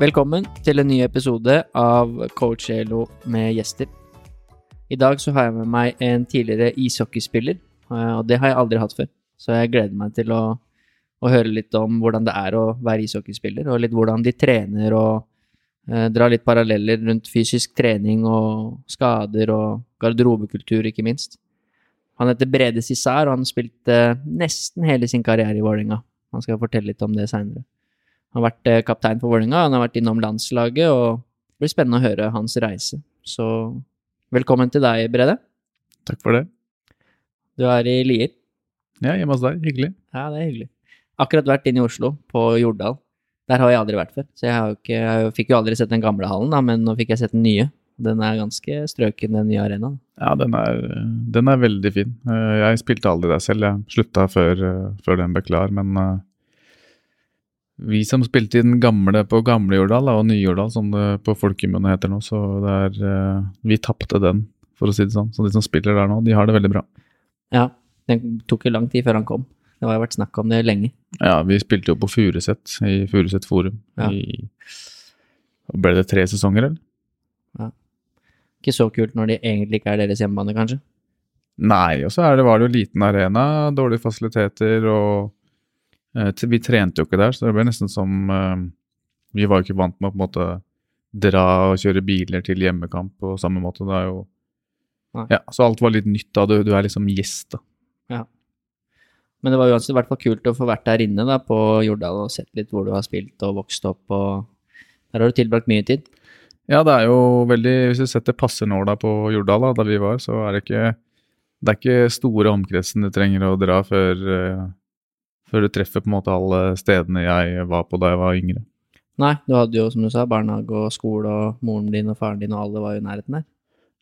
Velkommen til en ny episode av Coach Elo med gjester. I dag så har jeg med meg en tidligere ishockeyspiller, eh, og det har jeg aldri hatt før. Så jeg gleder meg til å, å høre litt om hvordan det er å være ishockeyspiller, og litt hvordan de trener og eh, drar litt paralleller rundt fysisk trening og skader og garderobekultur, ikke minst. Han heter Brede Cissar, og han spilte nesten hele sin karriere i Vålerenga. Han skal fortelle litt om det seinere. Han har vært eh, kaptein for Vålerenga, han har vært innom landslaget, og det blir spennende å høre hans reise. Så velkommen til deg, Brede. Takk for det. Du er i Lier. Ja, hjemme hos deg. Hyggelig. Ja, det er hyggelig. Akkurat vært inn i Oslo, på Jordal. Der har jeg aldri vært før, så jeg, har ikke, jeg fikk jo aldri sett den gamle hallen, da, men nå fikk jeg sett den nye. Den er ganske strøken, den nye arenaen. Ja, den er, den er veldig fin. Eh, Jeg spilte aldri der selv, jeg slutta før, eh, før den ble klar, men vi som spilte i den gamle på gamle Jordal, og nye Jordal, som det på folkemunne heter nå, så det er eh, Vi tapte den, for å si det sånn. Så de som spiller der nå, de har det veldig bra. Ja, Det tok jo lang tid før han kom. Det har jo vært snakk om det lenge. Ja, vi spilte jo på Furuset, i Furuset Forum. Ja. I, ble det tre sesonger, eller? Ja. Ikke så kult når de egentlig ikke er deres hjemmebane, kanskje. Nei, og så var det jo liten arena, dårlige fasiliteter, og vi trente jo ikke der, så det ble nesten som eh, Vi var jo ikke vant med å på en måte dra og kjøre biler til hjemmekamp på samme måte. Det er jo Ja, så alt var litt nytt da. Du, du er liksom gjest, da. Men det var uansett i hvert fall kult å få vært der inne da, på Jordal og sett litt hvor du har spilt og vokst opp. og Der har du tilbrakt mye tid. Ja, det er jo veldig Hvis du setter passernåla på Jordal, da, da vi var, så er det ikke Det er ikke store omkretsen du trenger å dra før, eh, før du treffer på en måte alle stedene jeg var på da jeg var yngre. Nei, du hadde jo, som du sa, barnehage og skole, og moren din og faren din og alle var jo i nærheten der.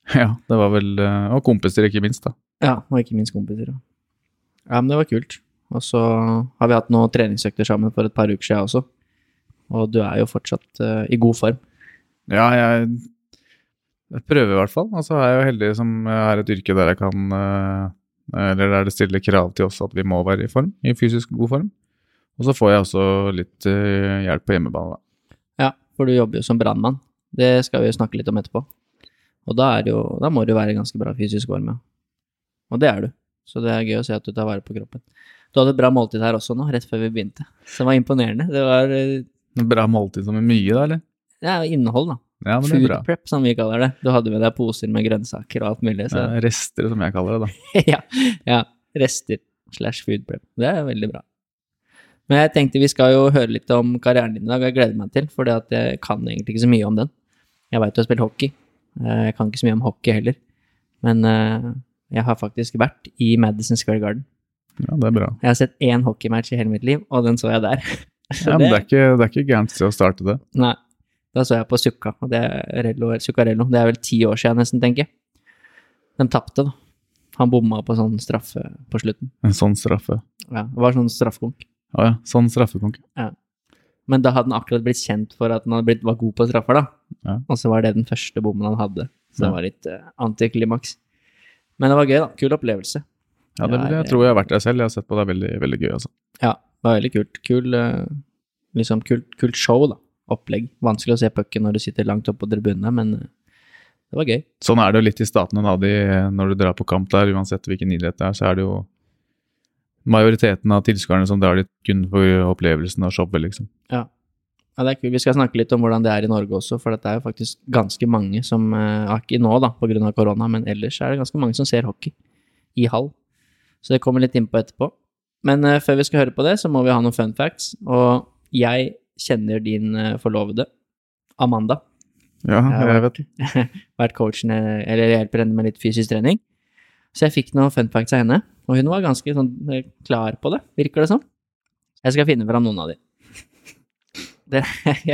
Ja, det var vel eh, Og kompiser, ikke minst, da. Ja, og ikke minst kompiser. Ja. ja, men det var kult. Og så har vi hatt noen treningsøkter sammen for et par uker siden også. Og du er jo fortsatt uh, i god form. Ja, jeg, jeg prøver i hvert fall. Og så er jeg jo heldig som jeg har et yrke der jeg kan eh, Eller der det stiller krav til oss at vi må være i form, i fysisk god form. Og så får jeg også litt eh, hjelp på hjemmebane, da. Ja, for du jobber jo som brannmann. Det skal vi jo snakke litt om etterpå. Og da, er det jo, da må du være i ganske bra fysisk form, ja. Og det er du. Så det er gøy å se at du tar vare på kroppen. Du hadde et bra måltid her også nå, rett før vi begynte. Det var imponerende. Det var eh, Bra måltid som er mye, da, eller? ja, innhold, da. Ja, men det er Food bra. prep, som vi kaller det. Du hadde med deg poser med grønnsaker og alt mulig. Så Ja, Rester, som jeg kaller det, da. ja, ja. Rester slash food prep. Det er veldig bra. Men jeg tenkte vi skal jo høre litt om karrieren din i dag, og jeg gleder meg til, for jeg kan egentlig ikke så mye om den. Jeg veit du har spilt hockey. Eh, Jeg kan ikke så mye om hockey heller. Men eh, jeg har faktisk vært i Madison Square Garden. Ja, det er bra. Jeg har sett én hockeymatch i hele mitt liv, og den så jeg der. Så Ja, men det er ikke, det er ikke gærent sted å starte det. Nei. Da så jeg på Sukka, og det er Zuccarello. Det er vel ti år siden nesten, tenker jeg. De tapte, da. Han bomma på sånn straffe på slutten. En sånn straffe. Ja, det var sånn straffekonk. Å ja, sånn straffekonk. Men da hadde han akkurat blitt kjent for at han hadde blitt, var god på straffer, da. Ja. Og så var det den første bommen han hadde. Så det var litt uh, antiklimaks. Men det var gøy, da. Kul opplevelse. Ja, det vil Ja, jeg tror jeg har vært der selv. Jeg har sett på det. er veldig, veldig gøy, altså. Ja, det var veldig kult. Kul, uh, liksom kult, kult show, da. Opplegg. Vanskelig å se pucken når du sitter langt oppe på tribunene, men eh, det var gøy. Sånn er det jo litt i statene da, de, når du drar på kamp der, uansett hvilken idrett det er, så er det jo majoriteten av tilskuerne som drar dit kun for opplevelsen av showet, liksom. Ja. ja, det er kult. Vi skal snakke litt om hvordan det er i Norge også, for det er jo faktisk ganske mange som eh, Ikke nå, da, pga. korona, men ellers er det ganske mange som ser hockey i hall. Så det kommer litt innpå etterpå. Men uh, før vi skal høre på det, så må vi ha noen fun facts. Og jeg kjenner din eh, forlovede, Amanda. Ja, jeg vet. vært coachen, eh, eller hjelper henne med litt fysisk trening. Så jeg fikk noen fun facts av henne. Og hun var ganske sånn eh, klar på det, virker det som. Jeg skal finne fram noen av de. Den,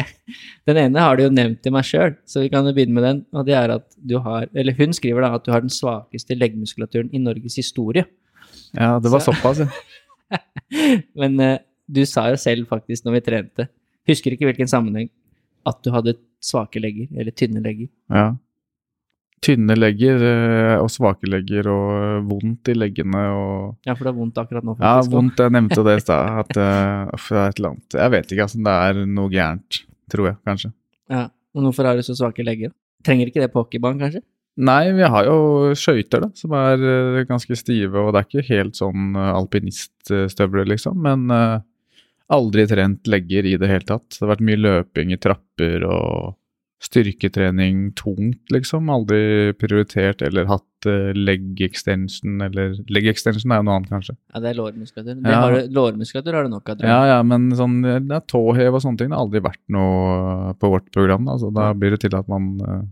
den ene har du jo nevnt til meg sjøl, så vi kan begynne med den. Og det er at du har Eller hun skriver da at du har den svakeste leggmuskulaturen i Norges historie. Ja, det var Så- såpass, ja. Men du sa jo selv faktisk når vi trente, husker ikke hvilken sammenheng, at du hadde svake legger, eller tynne legger. ja. Tynne legger eh, og svake legger og eh, vondt i leggene og Ja, for det er vondt akkurat nå, faktisk. Ja, vondt. Jeg nevnte det i stad. At eh, uff, det er et eller annet Jeg vet ikke, altså. Det er noe gærent. Tror jeg, kanskje. Ja. Og hvorfor har du så svake legger? Trenger ikke det på hockeybanen, kanskje? Nei, vi har jo skøyter, da, som er ganske stive, og det er ikke helt sånn alpiniststøvler, liksom. Men aldri trent legger i det hele tatt. Det har vært mye løping i trapper og styrketrening tungt, liksom. Aldri prioritert eller hatt uh, leg extension, eller Leg extension er jo noe annet, kanskje. Ja, det er lårmuskulatur. Ja. har du- Lårmuskulatur har du nok av. Ja, ja, men sånn det er tåhev og sånne ting det har aldri vært noe på vårt program. Da. Så da blir det til at man eh,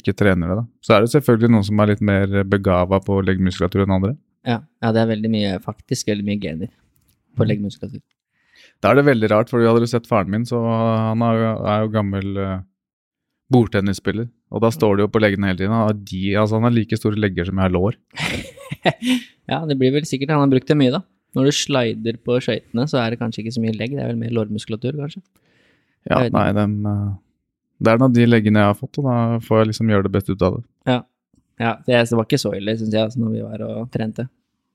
ikke trener det, da. Så er det selvfølgelig noen som er litt mer begava på leggmuskulatur enn andre. Ja. ja, det er veldig mye, faktisk veldig mye gener på Mm. leggmuskulatur. Da er det veldig rart, for hadde du sett faren min, så han er jo, er jo gammel uh, bordtennisspiller. Og da står det jo på leggene hele tiden. Han har, de, altså han har like store legger som jeg har lår. Ja, det blir vel sikkert Han har brukt det mye, da. Når du slider på skøytene, så er det kanskje ikke så mye legg, det er vel mer lårmuskulatur, kanskje. Ja, nei, dem, eh, det er nå de leggene jeg har fått, og da får jeg liksom gjøre det best ut av det. Ja, ja det, det var ikke så ille, syns jeg, altså, når vi var og trente.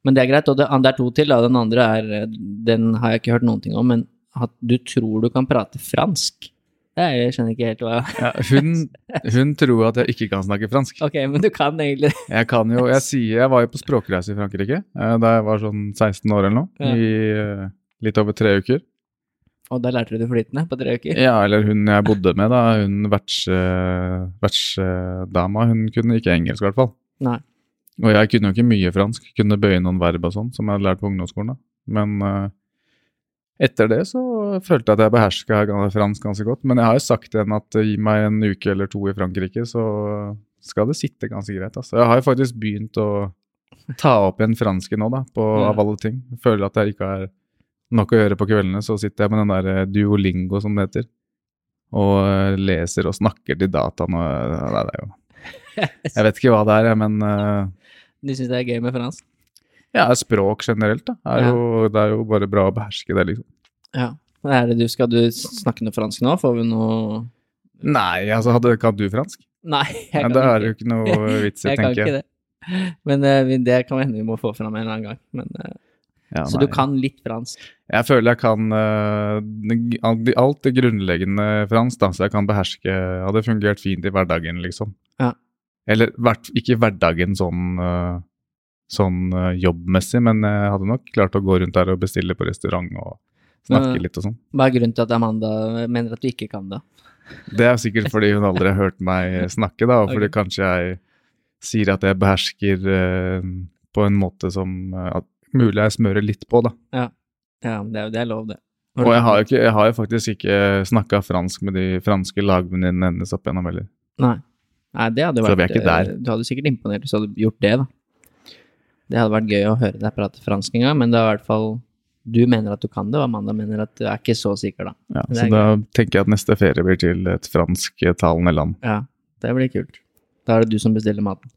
Men det er greit. Og det, det er to til. Da. Den andre er Den har jeg ikke hørt noen ting om, men at du tror du kan prate fransk. Jeg skjønner ikke helt hva Ja, hun, hun tror at jeg ikke kan snakke fransk. Ok, men du kan egentlig Jeg kan jo, jeg sier jeg var jo på språkreise i Frankrike eh, da jeg var sånn 16 år eller noe, Ja. i eh, litt over tre uker. Og da lærte du det flytende på tre uker? Ja, eller hun jeg bodde med, da, hun vertsdama, hun kunne ikke engelsk i hvert fall. Nei. Og jeg kunne jo ikke mye fransk, kunne bøye noen verb og sånn, som jeg hadde lært på ungdomsskolen. da. Men uh, etter det så følte jeg at jeg beherska fransk ganske godt. Men jeg har jo sagt til henne at eh, gi meg en uke eller to i Frankrike, så skal det sitte ganske greit. Altså. Jeg har jo faktisk begynt å ta opp igjen fransken nå, da, på, Ja. av alle ting. Jeg føler at jeg ikke har nok å gjøre på kveldene, så sitter jeg med den der eh, duolingo, som det heter. Og leser og snakker til dataen og ja, det er jo Jeg vet ikke hva det er, men eh, Du syns det er gøy med fransk? ja, språk generelt, da. Er Ja. jo, det er jo bare bra å beherske det, liksom. Ja. Er det du, skal du snakke noe fransk nå? Får vi noe Nei, altså, kan du fransk? Nei, jeg kan er ikke. det jo ikke noe vits i, Jeg kan ikke det. Men uh, det kan hende vi må få fram en eller annen gang. Men, uh, Ja, så du kan litt fransk? Jeg føler jeg kan uh, alt det grunnleggende fransk, da, så jeg kan beherske Hadde fungert fint i hverdagen, liksom. Ja. Eller ikke i hverdagen sånn, eh, sånn eh, jobbmessig, men jeg hadde nok klart å gå rundt der og bestille på restaurant og snakke litt og sånn. Hva er grunnen til at Amanda mener at du ikke kan det? Det er sikkert fordi hun aldri har hørt meg snakke, da, og fordi okay. kanskje jeg sier at jeg behersker eh, på en måte som eh, at mulig jeg smører litt på, da. Ja, ja det er, det er lov, det. Og jeg har jo, ikke, jeg har jo faktisk ikke snakka fransk med de franske lagvenninnene hennes opp igjennom heller. Nei. Nei, det hadde Så vi er ikke der. eh, Du hadde sikkert imponert hvis du hadde gjort det, da. Det hadde vært gøy å høre deg prate fransk en gang, men det er i hvert fall Du mener at du kan det, og Amanda mener at du er ikke så sikker, da. Ja, så da da tenker jeg at neste ferie blir til et fransktalende land. Ja, det blir kult. Da er det du som bestiller maten.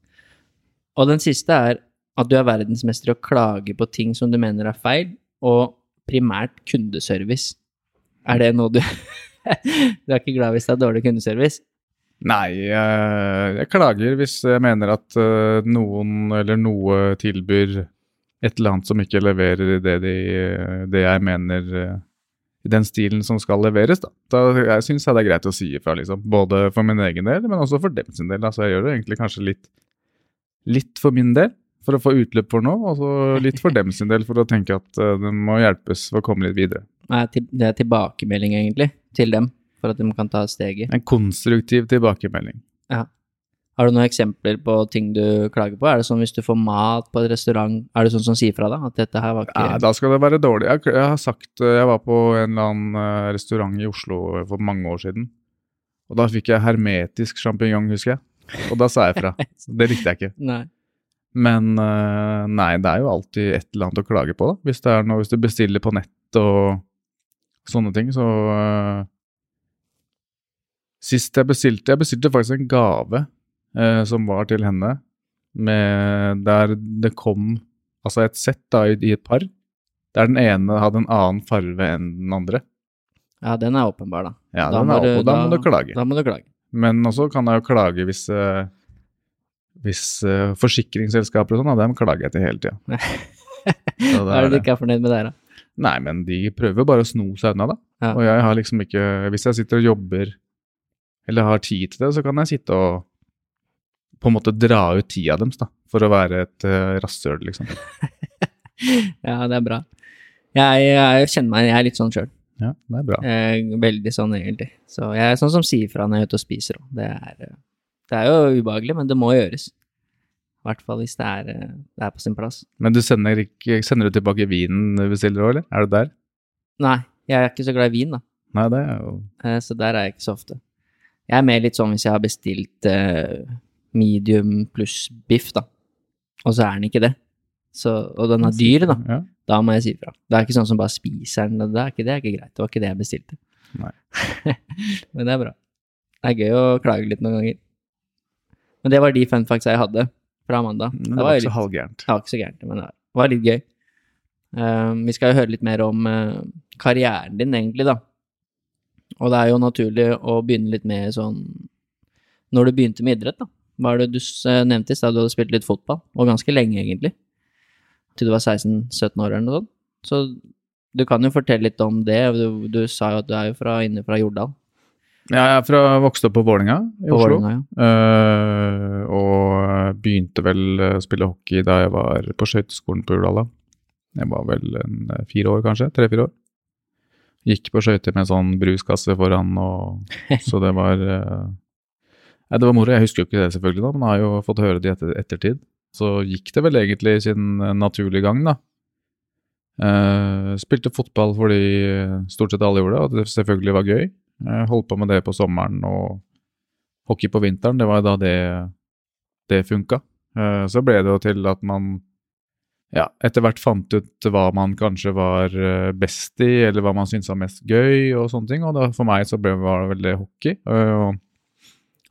Og den siste er at du er verdensmester i å klage på ting som du mener er feil, og primært kundeservice. Er det noe du Du er ikke glad hvis det er dårlig kundeservice? Nei, jeg, jeg klager hvis jeg mener at eh, noen eller noe tilbyr et eller annet som ikke leverer det, de, det jeg mener eh, i den stilen som skal leveres. Da, da jeg syns jeg det er greit å si ifra, liksom. Både for min egen del, men også for dem sin del. Altså, jeg gjør det egentlig kanskje litt, litt for min del, for å få utløp for noe, og så litt for dem sin del, for å tenke at det må hjelpes for å komme litt videre. Det er tilbakemelding, egentlig, til dem, for at de kan ta steget. En konstruktiv tilbakemelding. Ja. Har du noen eksempler på ting du klager på? Er det sånn hvis du får mat på et restaurant, er det sånn som sier fra deg At dette her var ikke Ja, da skal det være dårlig. Jeg, jeg har sagt Jeg var på en eller annen eh, restaurant i Oslo for mange år siden. Og da fikk jeg hermetisk sjampinjong, husker jeg. Og da sa jeg fra. Det likte jeg ikke. Nei. Men eh, nei, det er jo alltid et eller annet å klage på, da. Hvis, det er noe, hvis du bestiller på nett og sånne ting, så eh, Sist jeg bestilte Jeg bestilte faktisk en gave eh, som var til henne, med Der det kom altså et sett da i, i et par, der den ene hadde en annen farve enn den andre. Ja, den er åpenbar, da. Ja, Da den er og da, må du klage. Da må du klage. Men også kan jeg jo klage hvis, eh, hvis uh, forsikringsselskaper og sånn, dem klager jeg til hele tida. Hva er det du ikke er fornøyd med der, da? Nei, men de prøver bare å sno seg unna, da. Ja. Og jeg har liksom ikke Hvis jeg sitter og jobber, eller har tid til det, så kan jeg sitte og på en måte dra ut tida deres, da. For å være et uh, rasshøl, liksom. Ja, det er bra. Jeg, jeg kjenner meg Jeg er litt sånn sjøl. Ja, det er bra. Veldig sånn, egentlig. Så jeg er sånn som sier fra når jeg er ute og spiser òg. Det, eh, det er jo ubehagelig, men det må gjøres. I hvert fall hvis det er, eh, det er på sin plass. Men du sender, sender du tilbake vinen du bestiller òg, eller? Er du der? Nei, jeg er ikke så glad i vin, da. Nei, det er jo Eh, Så der er jeg ikke så ofte. Jeg er mer litt sånn hvis jeg har bestilt eh, medium pluss biff, da, og så er den ikke det, så, og den er dyr, da, Ja. da må jeg si ifra. Det er ikke sånn som bare spiser den, det er ikke, det er ikke greit. Det var ikke det jeg bestilte. Nei. Men det er bra. Det er gøy å klage litt noen ganger. Men det var de fun facts jeg hadde fra mandag. Men det var ikke så litt- halvgærent. det var ikke så gærent, men det var litt gøy. Eh, vi skal jo høre litt mer om uh, karrieren din, egentlig, da. Og det er jo naturlig å begynne litt med sånn Når du begynte med idrett, da. Hva er det du eh, nevnte i stad? Du hadde spilt litt fotball, og ganske lenge, egentlig. Til du var 16-17 år eller noe sånt. Så du kan jo fortelle litt om det. Du, du sa jo at du er jo fra, inne fra Jordal. Ja, jeg er fra, vokste opp på Vålinga i På Oslo. Vålinga, ja. uh, og begynte vel å spille hockey da jeg var på skøyteskolen på Jordal. Jeg var vel en, eh, fire år, kanskje. Tre-fire år. Gikk på skøyter med sånn bruskasse foran, og, så det var eh, Nei, det var moro. Jeg husker jo ikke det, selvfølgelig, da, men jeg har jo fått høre det i etter, ettertid. Så gikk det vel egentlig sin eh, naturlige gang, da. Eh, spilte fotball fordi stort sett alle gjorde det, og det selvfølgelig var gøy. Jeg holdt på med det på sommeren og hockey på vinteren, det var jo da det, det funka. Eh, Så ble det jo til at man ja, etter hvert fant ut hva man kanskje var eh, best i, eller hva man syntes var mest gøy og sånne ting. Og da, for meg så ble, var det veldig hockey. Eh, Og,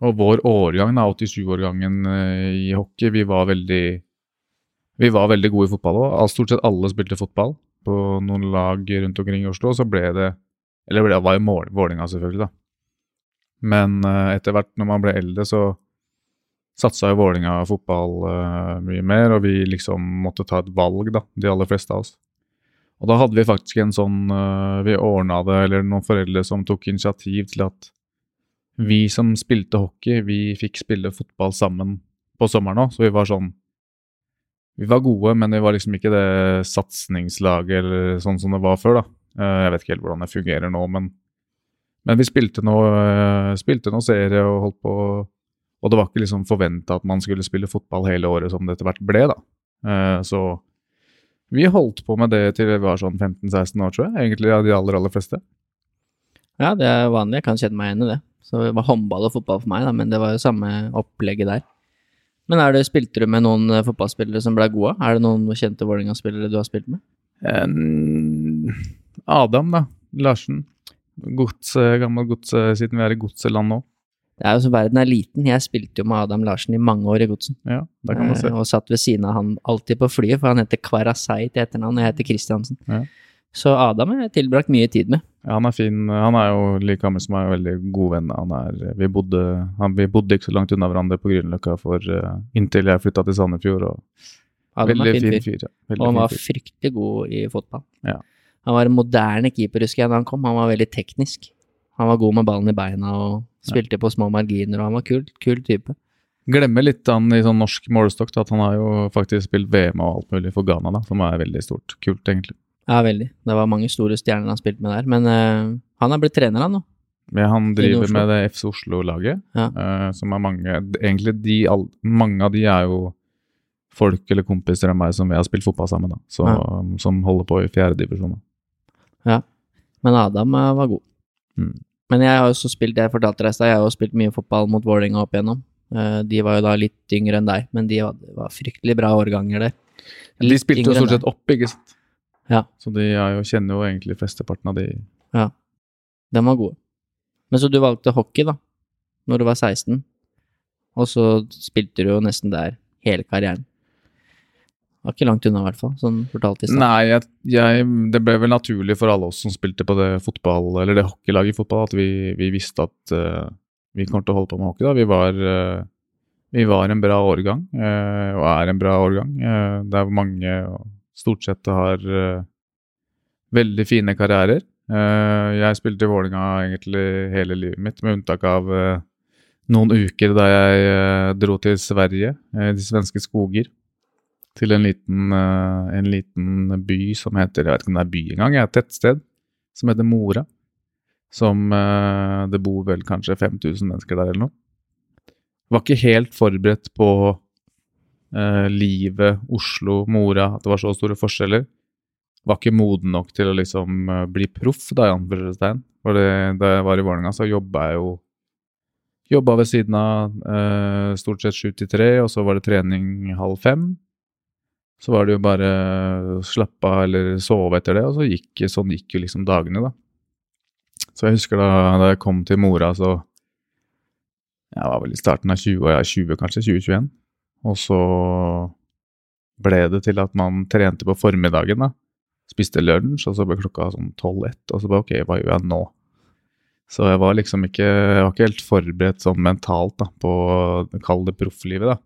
og vår årgang, 87-årgangen eh, i hockey, vi var veldig vi var veldig gode i fotball òg. Stort sett alle spilte fotball på noen lag rundt omkring i Oslo. Så ble det Eller det var jo Vålerenga, selvfølgelig, da. Men etter hvert når man ble eldre, så satsa jo Vålinga fotball uh, mye mer, og vi liksom måtte ta et valg, da, de aller fleste av oss. Og da hadde vi faktisk en sånn uh, Vi ordna det, eller noen foreldre som tok initiativ til at vi som spilte hockey, vi fikk spille fotball sammen på sommeren òg, så vi var sånn Vi var gode, men vi var liksom ikke det satsingslaget eller sånn som det var før, da. Uh, Jeg vet ikke helt hvordan det fungerer nå, men, men vi spilte noe, spilte serie og holdt på Og det var ikke liksom forventa at man skulle spille fotball hele året som det etter hvert ble, da. Eh, Så vi holdt på med det til vi var sånn 15-16 år, tror jeg. Egentlig av de aller, aller fleste. Ja, det er vanlig. Jeg kan kjenne meg igjen i det. Så det var håndball og fotball for meg, da, men det var jo samme opplegget der. Men er det, spilte du med noen eh, fotballspillere som ble gode? Er det noen kjente Vålerenga-spillere du har spilt med? Eh, Adam, da. Larsen. Gods, gammel gods, siden vi er i godseland nå. Det er jo så Verden er liten. Jeg spilte jo med Adam Larsen i mange år i Godset. Ja, det kan man se. Eh, Og satt ved siden av han alltid på flyet, for han heter Kvarasei til etternavn, og jeg heter Kristiansen. Ja. Så Adam har jeg tilbrakt mye tid med. Ja, han er fin. Han er jo like gammel som meg, veldig god venn. Han er, vi, bodde, han, vi bodde ikke så langt unna hverandre på Grünerløkka eh, inntil jeg flytta til Sandefjord. Og Adam veldig fin fyr. fyr. Ja. Veldig Og han var fryktelig god i fotball. Ja. Han var en moderne keeper, husker jeg, da han kom. Han var veldig teknisk. Han var god med ballen i beina og spilte på små marginer, og han var kul, kul type. Glemmer litt han i sånn norsk målestokk, at han har jo faktisk spilt VM og alt mulig for Ghana, da, som er veldig stort. Kult, egentlig. Ja, veldig. Det var mange store stjerner han spilte med der. Men uh, han er blitt trener, han nå. Ja, han driver med det FC Oslo-laget, Ja. uh, som er mange Egentlig de, all, mange av de er jo folk eller kompiser av meg som vi har spilt fotball sammen, da, så, som holder på i fjerdedivisjon. Men Adam uh, var god. Mm. Men jeg har jo også spilt, jeg fortalte deg i stad, jeg har jo spilt mye fotball mot Vålerenga opp igjennom. Eh, de var jo da litt yngre enn deg, men de var, fryktelig bra årganger der. De spilte jo stort sett opp, ikke sant. Ja. Så de jo, kjenner jo egentlig flesteparten av de Ja. De var gode. Men så du valgte hockey, da, når du var 16, og så spilte du jo nesten der hele karrieren. Var ikke langt unna, i hvert fall, sånn fortalt i stad. Nei, jeg, jeg, det ble vel naturlig for alle oss som spilte på det fotball, eller det hockeylaget i fotball, at vi, vi visste at uh, vi kom til å holde på med hockey. da. Vi var, uh, vi var en bra årgang, uh, og er en bra årgang. Det er mange, og stort sett har veldig fine karrierer. Jeg spilte i Vålinga egentlig hele livet mitt, med unntak av noen uker da jeg dro til Sverige, de svenske skoger til en liten, eh, en liten by som heter Jeg vet ikke om det er by engang, jeg er et tettsted som heter Mora. Som eh, Det bor vel kanskje 5000 mennesker der eller noe. Var ikke helt forberedt på eh, livet Oslo, Mora, at det var så store forskjeller. Var ikke moden nok til å liksom eh, bli proff, da, i anførselstegn. Da jeg var i Vålerenga, så jobba jeg jo Jobba ved siden av eh, stort sett sju til tre, og så var det trening halv fem. Så var det jo bare å slappe av eller sove etter det, og så gikk, sånn gikk jo liksom dagene, da. Så jeg husker da, da jeg kom til mora, så Jeg var vel i starten av 20, og jeg er 20 kanskje, 2021. Og så ble det til at man trente på formiddagen, da. Spiste lunsj, og så ble klokka sånn 12-1, og så bare ok, hva gjør jeg nå? Så jeg var liksom ikke Jeg var ikke helt forberedt sånn mentalt da, på å kalle det profflivet, da.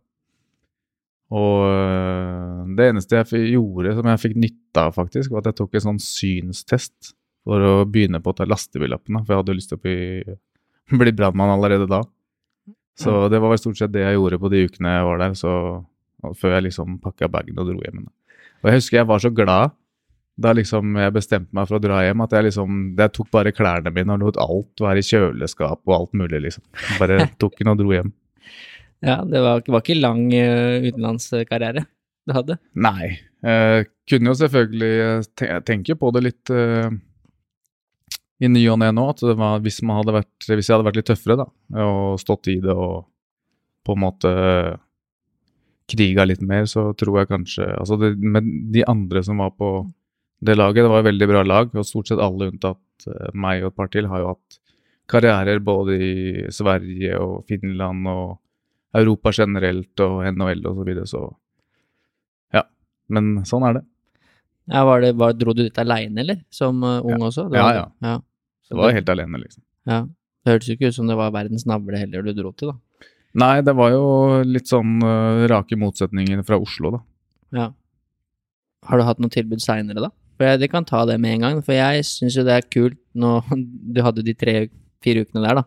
Og øh, det eneste jeg gjorde som jeg fikk nytte av, faktisk, var at jeg tok en sånn synstest for å begynne på å ta lastebillappene, For jeg hadde lyst til å bli, bli brannmann allerede da. Så det var vel stort sett det jeg gjorde på de ukene jeg var der, så, før jeg liksom pakka bagen og dro hjem. Og jeg husker jeg var så glad da liksom jeg bestemte meg for å dra hjem, at jeg liksom Jeg tok bare klærne mine og lot alt være i kjøleskap og alt mulig, liksom. Bare tok den og dro hjem. Ja, det var, var ikke lang uh, utenlandskarriere du hadde. Nei. Eh, kunne jo selvfølgelig tenke te Jeg på det litt eh, i ny og ne nå, at var, hvis, vært, hvis jeg hadde vært litt tøffere da, og stått i det og på en måte kriga litt mer, så tror jeg kanskje Altså, det, med de andre som var på det laget, det var et veldig bra lag, og stort sett alle unntatt eh, meg og et par til har jo hatt karrierer både i Sverige og Finland og Europa generelt og NHL og så videre, så ja. Men sånn er det. Ja, var det, var, Dro du dit aleine, eller? Som uh, ung også? Det Ja, var- ja. ja. Så Det var helt alene, liksom. ja. Det hørtes jo ikke ut som det var verdens navle heller du dro til, da. Nei, det var jo litt sånn uh, rake motsetninger fra Oslo, da. Ja. Har du hatt noe tilbud seinere, da? For jeg, de kan ta det med en gang, for jeg syns jo det er kult nå Du hadde de tre-fire ukene der, da.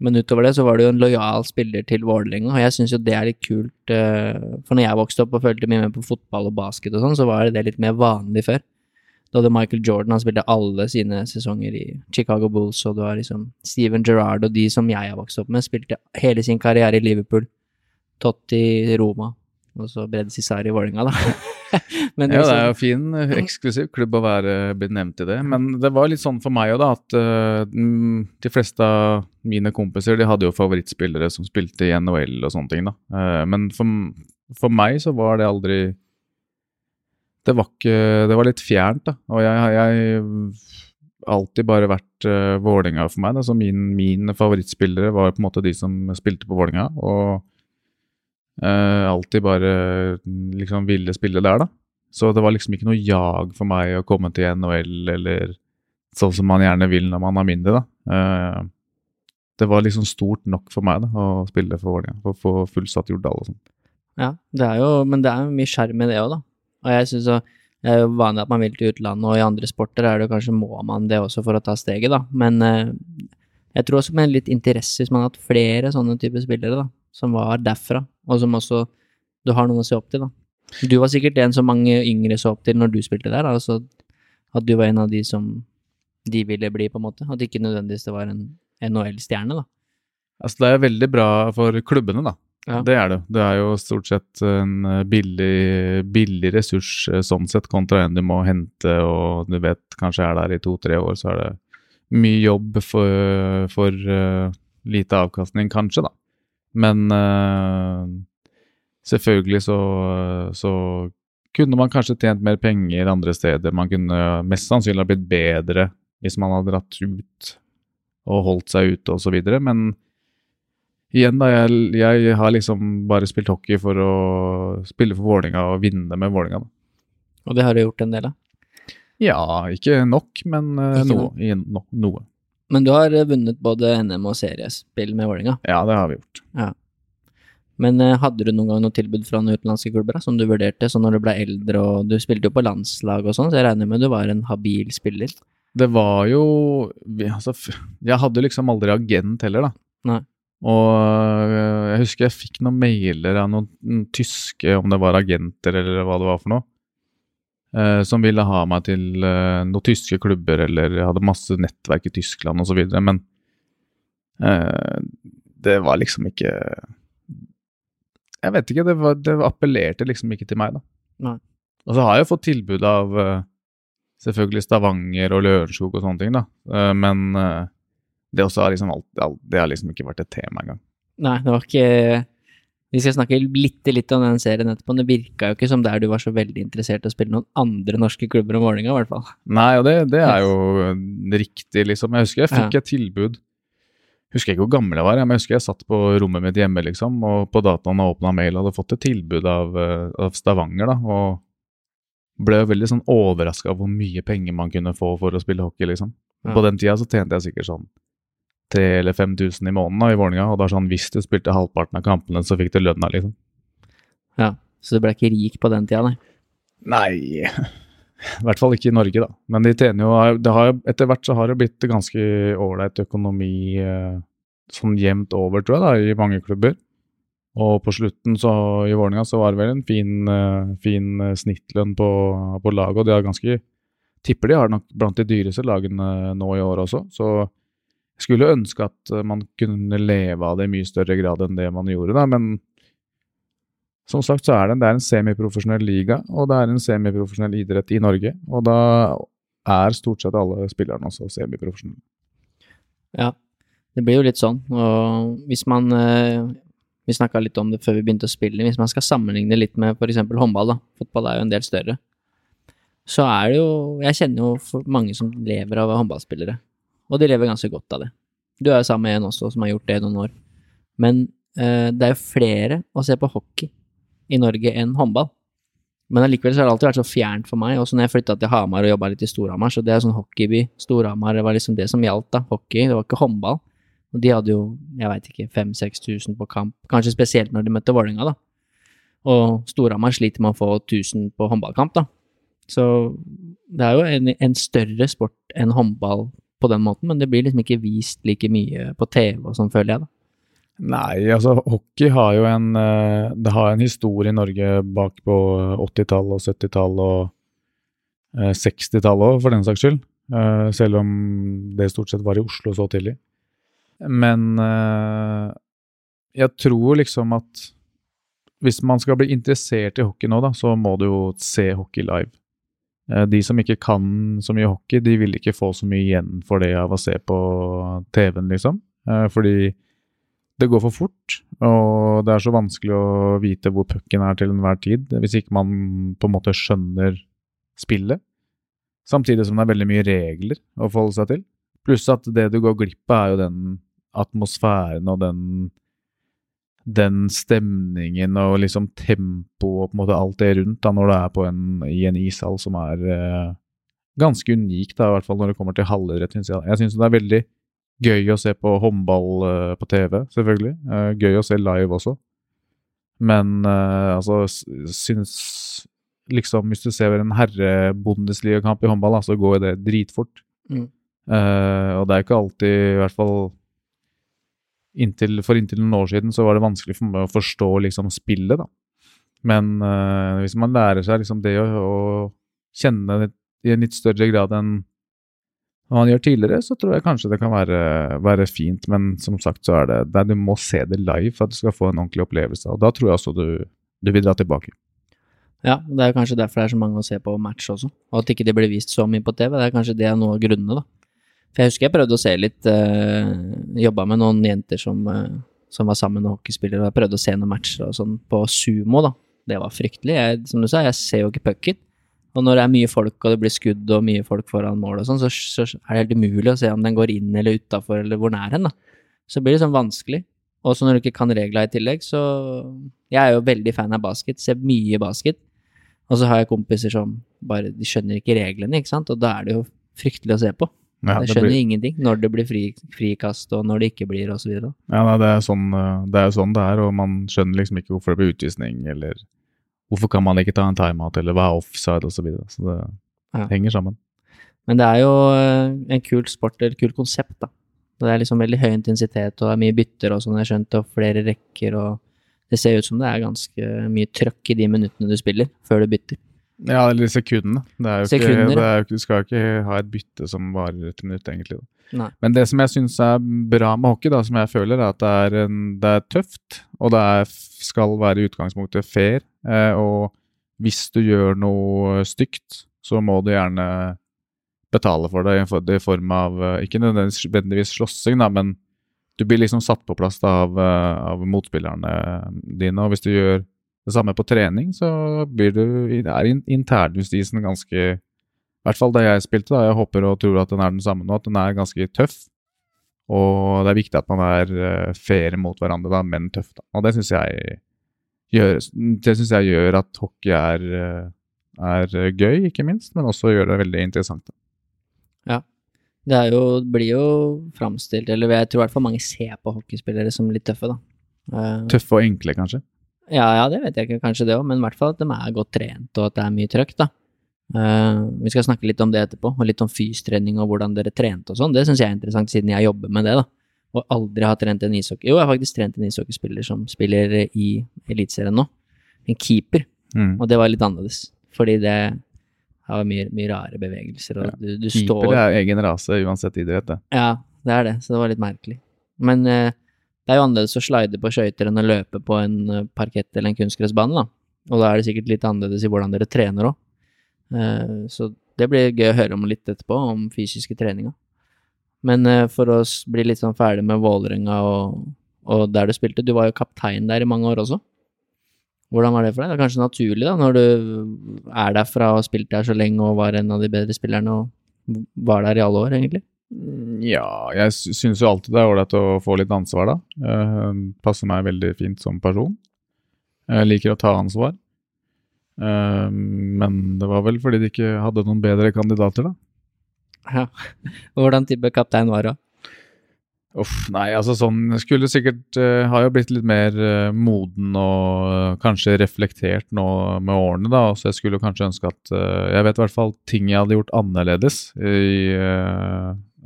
Men utover det så var du jo en lojal spiller til Vålerenga, og jeg syns jo det er litt kult. eh, For når jeg vokste opp og følte mye med på fotball og basket og sånn, så var det litt mer vanlig før. Da hadde Michael Jordan, han spilte alle sine sesonger i Chicago Bulls, og du har liksom Steven Gerrard og de som jeg har vokst opp med, spilte hele sin karriere i Liverpool. Totti Roma, og så Brede Cissar i Vålerenga, da. Men Ja, det er jo fin, øh, eksklusiv klubb å være blitt nevnt i det. Men det var litt sånn for meg òg, da, at mm, de fleste av mine kompiser de hadde jo favorittspillere som spilte i NHL og sånne ting, da. Uh, Men for, for meg så var det aldri Det var ikke Det var litt fjernt, da. Og jeg har alltid bare vært uh, Vålerenga for meg. Da. Så min, mine favorittspillere var på en måte de som spilte på Vålerenga. Og eh, alltid bare liksom ville spille der, da. Så det var liksom ikke noe jag for meg å komme til NHL eller sånn som man gjerne vil når man er mindre, da. Uh, det var liksom stort nok for meg da, å spille for Vålerenga, for å få fullsatt Jordal og sånn. Ja, det er jo, men det er jo mye sjarm i det òg, da. Og jeg syns jo det er jo vanlig at man vil til utlandet, og i andre sporter er det jo kanskje må man det også for å ta steget, da. Men uh, jeg tror også med litt interesse, hvis man har hatt flere sånne typer spillere, da, som var derfra, og som også du har noen å se opp til, da. Du var sikkert en som mange yngre så opp til når du spilte der, altså at du var en av de som de ville bli, på en måte. At ikke nødvendigvis det var en NHL-stjerne, da. Altså, det er veldig bra for klubbene, da. Ja. Det er det. Det er jo stort sett en eh, billig, billig ressurs eh, sånn sett, kontra en du må hente og du vet kanskje er der i to-tre år, så er det mye jobb for, for uh, lite avkastning, kanskje, da. Men uh, selvfølgelig så, så kunne man kanskje tjent mer penger andre steder. Man kunne mest sannsynlig ha blitt bedre hvis man hadde dratt ut og holdt seg ute osv. Men igjen, da. Jeg, jeg, har liksom bare spilt hockey for å spille for Vålinga og vinne med Vålinga. Og det har du gjort en del av? Ja, ikke nok, men uh, noe. I, no, noe. Men du har eh, vunnet både NM og seriespill med Vålerenga. Ja, det har vi gjort. Men eh, hadde du noen gang noe tilbud fra noen utenlandske klubber da, som du vurderte, så når du ble eldre og du spilte jo på landslag og sånn, så jeg regner med du var en habil spiller? Det var jo altså, Jeg hadde liksom aldri agent heller, da. Nei. Og øh, jeg husker jeg fikk noen mailer av noen tyske, om det var agenter eller hva det var for noe, eh, som ville ha meg til eh, noen tyske klubber, eller jeg hadde masse nettverk i Tyskland osv. Men eh, det var liksom ikke Jeg vet ikke, det, var, det appellerte liksom ikke til meg, da. Nei. Og så har jeg fått tilbud av eh, selvfølgelig Stavanger og Lørenskog og sånne ting, da. Eh, men eh, det også har liksom alt, alt, det har liksom ikke vært et tema engang. Nei, det var ikke Vi skal snakke litt, litt om den serien etterpå, men det virka jo ikke som der du var så veldig interessert i å spille noen andre norske klubber om Vålerenga, i hvert fall. Nei, og det, det er jo riktig, liksom. Jeg husker jeg fikk et tilbud Husker ikke hvor gammel jeg var, men jeg husker jeg satt på rommet mitt hjemme, liksom, og på dataen og åpna mail og hadde fått et tilbud av, eh, av Stavanger, da, og ble veldig sånn overraska av hvor mye penger man kunne få for å spille hockey, liksom. Ja. På den tida så tjente jeg sikkert sånn 3000 eller 5000 i måneden da, i Vålerenga, og da sånn hvis du spilte halvparten av kampene, så fikk du lønna, liksom. Ja, Så du ble ikke rik på den tida, nei? Nei, i hvert fall ikke i Norge, da. Men de tjener jo det har, jo- Etter hvert så har det blitt ganske ålreit økonomi eh, sånn jevnt over, tror jeg, da, i mange klubber. Og på slutten så, i Vålerenga så var det vel en fin, eh, fin eh, snittlønn på, på laget, og de har ganske Tipper de har nok blant de dyreste lagene nå i år også, så skulle ønske at eh, man kunne leve av det i mye større grad enn det man gjorde, da, men som sagt så er det, det er en semiprofesjonell liga, og det er en semiprofesjonell idrett i Norge. Og da er stort sett alle spillerne også semiprofesjonelle. Ja, det blir jo litt sånn. Og hvis man eh, Vi snakka litt om det før vi begynte å spille. Hvis man skal sammenligne litt med f.eks. håndball, da. Fotball er jo en del større. Så er det jo Jeg kjenner jo mange som lever av håndballspillere. Og de lever ganske godt av det. Du er jo sammen med en også som har gjort det i noen år. Men eh, det er jo flere å se på hockey i Norge enn håndball. Men allikevel så har det alltid vært så fjernt for meg. Også når jeg flytta til Hamar og jobba litt i Storhamar, så det er sånn hockeyby. Storhamar var liksom det som gjaldt, da. Hockey, det var ikke håndball. Og de hadde jo, jeg veit ikke, 5000-6000 på kamp. Kanskje spesielt når de møtte Vålerenga, da. Og Storhamar sliter med å få 1000 på håndballkamp, da. Så det er jo en, en større sport enn håndball på den måten, men det blir liksom ikke vist like mye på TV og sånn, føler jeg, da. Nei, altså hockey har jo en eh, Det har en historie i Norge bak på 80-tallet og 70-tallet og eh, 60-tallet òg, for den saks skyld. Eh, selv om det stort sett var i Oslo så tidlig. Men eh, jeg tror liksom at hvis man skal bli interessert i hockey nå, da, så må du jo se hockey live. Eh, De som ikke kan så mye hockey, de vil ikke få så mye igjen for det av å se på TV-en, liksom. Eh, Fordi det går for fort, og det er så vanskelig å vite hvor pucken er til enhver tid, hvis ikke man på en måte skjønner spillet. Samtidig som det er veldig mye regler å forholde seg til. Pluss at det du går glipp av, er jo den atmosfæren og den den stemningen og liksom tempoet og på en måte alt det rundt da, når du er på en, i en ishall som er eh, ganske unik, da, i hvert fall når det kommer til halvidrett. Synes jeg. jeg syns det er veldig gøy å se på håndball eh, på TV, selvfølgelig. Eh, gøy å se live også. Men eh, altså, syns liksom Hvis du ser en herrebondesligakamp i håndball, da, så går det dritfort. Mm. Eh, og det er ikke alltid, i hvert fall inntil, For inntil noen år siden så var det vanskelig for meg å forstå liksom spillet, da. Men eh, hvis man lærer seg liksom det å, å kjenne i en litt større grad enn man gjør tidligere, så tror jeg kanskje det kan være, være fint. Men som sagt så er det, det er, du må se det live for at du skal få en ordentlig opplevelse. Og da tror jeg også du, du vil dra tilbake. Ja, det er kanskje derfor det er så mange å se på match også, og at ikke det blir vist så mye på TV. Det er kanskje det er noe av grunnene, da. For jeg husker jeg prøvde å se litt, uh, jobba med noen jenter som, uh, som var sammen med hockeyspillere, og jeg prøvde å se noen matcher og sånn på sumo, da. Det var fryktelig. Jeg, som du sa, jeg ser jo ikke pucken. Og når det er mye folk, og det blir skudd og mye folk foran mål og sånn, så, så er det helt umulig å se om den går inn eller utafor, eller hvor nær hen, da. Så blir det sånn vanskelig. Og så når du ikke kan reglene i tillegg, så Jeg er jo veldig fan av basket, ser mye basket. Og så har jeg kompiser som bare De skjønner ikke reglene, ikke sant, og da er det jo fryktelig å se på. Ja, jeg skjønner blir- ingenting. Når det blir fri, frikast, og når det ikke blir, videre. Ja, nei, det er sånn eh, det er sånn det er, og man skjønner liksom ikke hvorfor det blir utvisning, eller hvorfor kan man ikke ta en timeout, eller hva er offside, og så videre. Så det Ja. henger sammen. Men det er jo eh, en kul sport, eller kult konsept, da. Det er liksom veldig høy intensitet, og det er mye bytter og sånn, jeg har skjønt, og flere rekker, og det ser ut som det er ganske mye trøkk i de minuttene du spiller, før du bytter. Ja, eller sekundene. Det er jo Sekunder, ikke, det er du skal jo ikke ha et bytte som varer et minutt, egentlig. Men det som jeg syns er bra med hockey, da, som jeg føler, er at det er, en, det er tøft, og det er, skal være i utgangspunktet fair. Eh, og hvis du gjør noe stygt, så må du gjerne betale for det i for- i form av eh, Ikke nødvendigvis nødvendigvis slåssing, da, men du blir liksom satt på plass da, av, eh, av motspillerne dine. Og hvis du gjør det samme på trening, så blir du er internjustisen ganske I hvert fall da jeg spilte, da. Jeg håper og tror at den er den samme nå, at den er ganske tøff. Og det er viktig at man er eh, fair mot hverandre, da, men tøff. Da. Og det syns jeg det jeg gjør at hockey er, eh, er gøy, ikke minst, men også gjør det veldig interessant. Da. Det er jo, blir jo framstilt, eller jeg tror i hvert fall mange ser på hockeyspillere som litt tøffe, da. Eh, Tøffe og enkle, kanskje. Ja, ja, det vet jeg ikke, kanskje det òg, men i hvert fall at de er godt trent, og at det er mye trøkk, da. Uh, vi skal snakke litt om det etterpå, og litt om fystrening og hvordan dere trente og sånn. Det syns jeg er interessant, siden jeg jobber med det, da. Og aldri har trent en ishockey Jo, jeg har faktisk trent en ishockeyspiller som spiller i Eliteserien nå. En keeper. Mm. Og det var litt annerledes, fordi det har mye, mye rare bevegelser, og Ja. du, du står Keeper er egen rase uansett idrett, det. ja, det er det, så det var litt merkelig. Men eh, det er jo annerledes å slide på skøyter enn å løpe på en eh, parkett eller en kunstgressbane, da. Og da er det sikkert litt annerledes i hvordan dere trener òg. Eh, så det blir gøy å høre om litt etterpå, om fysiske treninga. Men eh, for å bli litt sånn ferdig med Vålerenga og, og der du spilte, du var jo kaptein der i mange år også. Hvordan var det for deg? Det er kanskje naturlig, da, når du er derfra og har spilt der så lenge og var en av de bedre spillerne og var der i alle år, egentlig? Ja, jeg sy- syns jo alltid det er ålreit å få litt ansvar, da. Eh, passer meg veldig fint som person. Jeg liker å ta ansvar. Eh, men det var vel fordi de ikke hadde noen bedre kandidater, da. Ja. Hvordan type kaptein var du? Uff, nei, altså sånn Skulle sikkert uh, Har jo blitt litt mer uh, moden og uh, kanskje reflektert nå med årene, da. Så jeg skulle kanskje ønske at Jeg vet i hvert fall ting jeg hadde gjort annerledes i,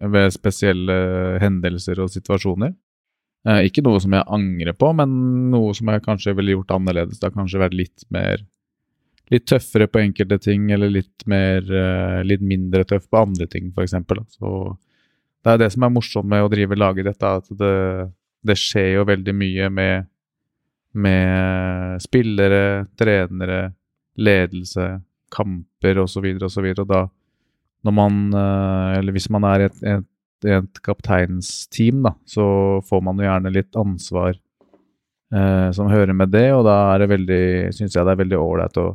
ved spesielle hendelser og situasjoner. Eh, ikke noe som jeg angrer på, men noe som jeg kanskje ville gjort annerledes. Det har kanskje vært litt mer Litt tøffere på enkelte ting, eller litt mer eh, Litt mindre tøff på andre ting, eksempel. Så det er det som er morsomt med å drive lagidrett, dette, at det, det skjer jo veldig mye med, med spillere, trenere, ledelse, kamper osv. osv. Og da, når man eh, Eller hvis man er et, et, et kapteinsteam, da, så får man jo gjerne litt ansvar eh, som hører med det, og da er det veldig Syns jeg det er veldig ålreit å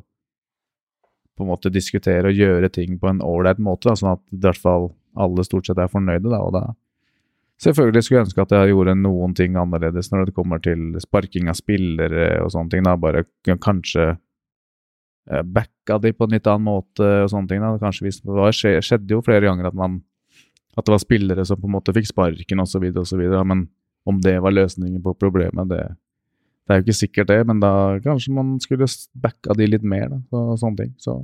på en måte diskutere og gjøre ting på en ålreit måte, da, sånn at i hvert fall alle stort sett er fornøyde. Da, og da Selvfølgelig skulle jeg ønske at jeg gjorde noen ting annerledes når det kommer til sparking av spillere og sånne ting. da, Bare kanskje backa de på en litt annen måte og sånne ting. da, kanskje hvis Det var, skjedde jo flere ganger at man at det var spillere som på en måte fikk sparken osv., osv. Men om det var løsningen på problemet, det, det er jo ikke sikkert det. Men da kanskje man skulle backa de litt mer, da, og sånne ting. Så